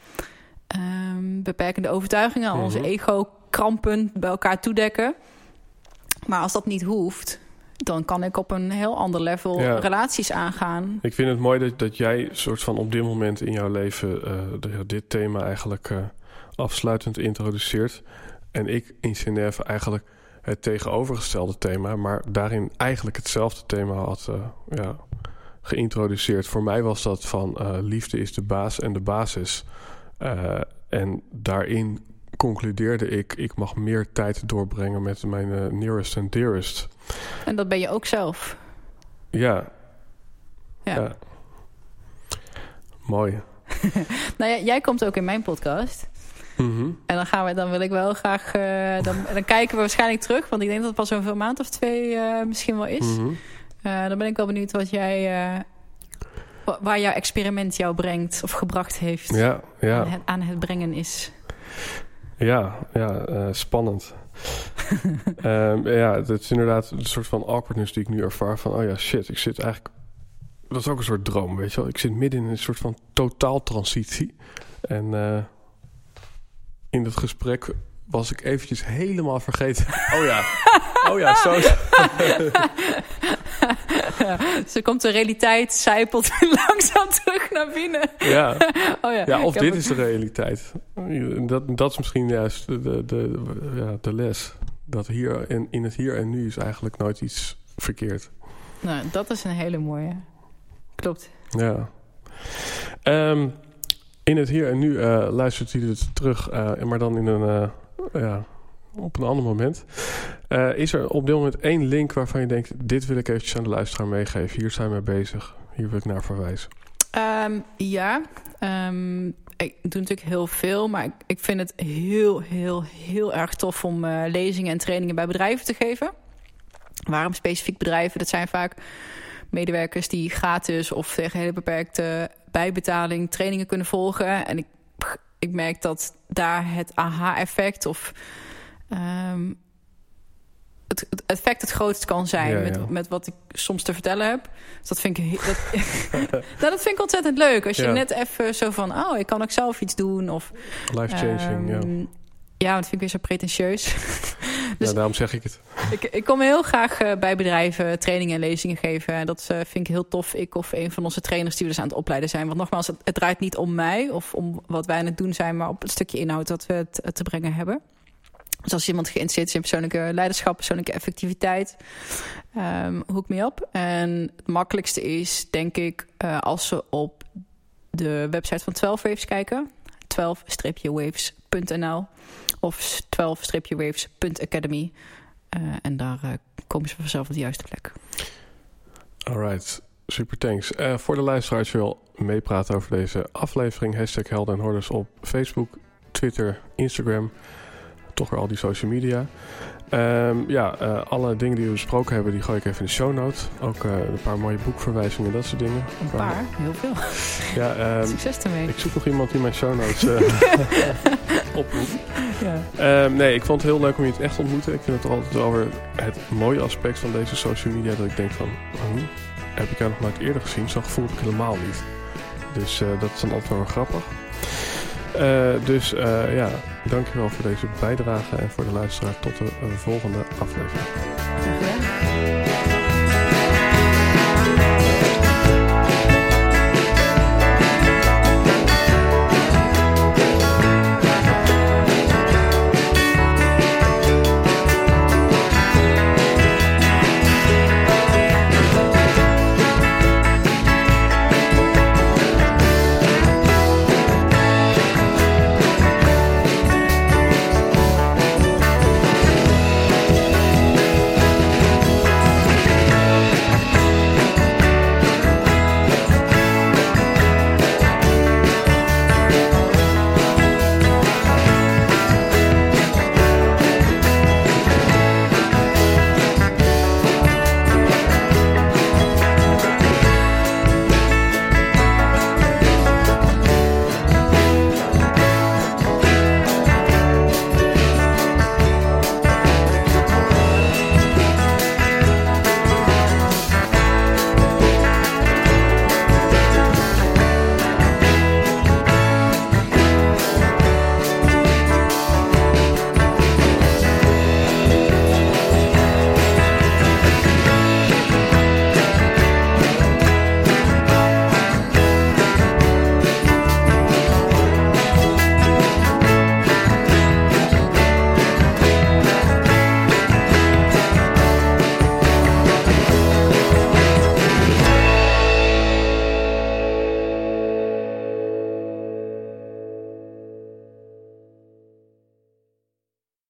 ehm, beperkende overtuigingen, al onze Mhm. ego-krampen bij elkaar toedekken. Maar als dat niet hoeft, dan kan ik op een heel ander level Ja. relaties aangaan. ik vind het mooi dat, dat jij soort van op dit moment in jouw leven... eh, de- dit thema eigenlijk eh, afsluitend introduceert. En ik in Genève eigenlijk het tegenovergestelde thema... maar daarin eigenlijk hetzelfde thema had eh, ja, geïntroduceerd. Voor mij was dat van liefde is de baas en de basis. En daarin concludeerde ik... ik mag meer tijd doorbrengen met mijn nearest and dearest... En dat ben je ook zelf. Ja, Ja. Ja. Mooi. Nou ja, jij komt ook in mijn podcast. Mhm. En dan, gaan we, dan wil ik wel graag... eh, dan, dan kijken we waarschijnlijk terug. Want ik denk dat het pas over een maand of twee eh, misschien wel is. Mhm. Eh, dan ben ik wel benieuwd wat jij... wa- waar jouw experiment jou brengt of gebracht heeft. Ja, Aan, ja, het, aan het brengen is. ja, ja spannend. Ehm, ja, het is inderdaad een soort van awkwardness die ik nu ervaar van... oh ja, shit, ik zit eigenlijk... Dat is ook een soort droom, weet je wel. Ik zit midden in een soort van totaaltransitie. En eh, in dat gesprek was ik eventjes helemaal vergeten. Oh ja, oh ja, zo... Ze komt de realiteit, zijpelt langzaam terug naar binnen. Ja, Oh ja, ja of dit is de realiteit. Dat, dat is misschien juist de, de, de, ja, de les. Dat hier en in het hier en nu is eigenlijk nooit iets verkeerd. Nou, dat is een hele mooie. Klopt. Ja. Ehm, in het hier en nu eh, luistert u het terug, eh, maar dan in een, eh, ja, op een ander moment. Eh, is er op dit moment één link waarvan je denkt... dit wil ik eventjes aan de luisteraar meegeven. Hier zijn we bezig. Hier wil ik naar verwijzen. Ehm, ja, Ehm, ik doe natuurlijk heel veel, maar ik, ik vind het heel, heel, heel erg tof om eh, lezingen en trainingen bij bedrijven te geven. Waarom specifiek bedrijven? Dat zijn vaak medewerkers die gratis of tegen hele beperkte bijbetaling trainingen kunnen volgen. En ik, ik merk dat daar het aha-effect of ehm, het, het effect het grootst kan zijn Ja, ja. Met, met wat ik soms te vertellen heb. Dus dat vind ik, dat, nou, dat vind ik ontzettend leuk. Als je Ja. net even zo van, oh, ik kan ook zelf iets doen. Of, Life-changing, ja. ehm, Ja, dat vind ik weer zo pretentieus. dus- ja. Daarom zeg ik het. ik, ik kom heel graag eh, bij bedrijven trainingen en lezingen geven. En dat eh, vind ik heel tof. Ik of een van onze trainers die we dus aan het opleiden zijn. Want nogmaals, het, het draait niet om mij of om wat wij aan het doen zijn, maar op het stukje inhoud dat we het, te brengen hebben. Dus als iemand geïnteresseerd is in persoonlijke leiderschap, persoonlijke effectiviteit, ehm hoek me op. En het makkelijkste is, denk ik, eh, als ze op de website van 12 Waves kijken. 12-waves.nl of 12-waves.academy. Uh, en daar uh, komen ze vanzelf op de juiste plek. Alright, super thanks. Voor de luisteraars wil meepraten over deze aflevering. Hashtag Helden en op Facebook, Twitter, Instagram. Toch weer al die social media. Um, ja, uh, alle dingen die we besproken hebben, die gooi ik even in de show notes. Ook uh, een paar mooie boekverwijzingen, dat soort dingen. Een paar, heel veel. Ja, um, Succes ermee. Ik zoek nog iemand die mijn show notes uh, oproept. Ja. Um, nee, ik vond het heel leuk om je het echt te ontmoeten. Ik vind het altijd over het mooie aspect van deze social media. Dat ik denk van, hm, heb ik jou nog nooit eerder gezien? Zo'n gevoel heb ik helemaal niet. Dus dat is dan altijd wel grappig. Dus ja, dankjewel voor deze bijdrage en voor de luisteraar. Tot de volgende aflevering.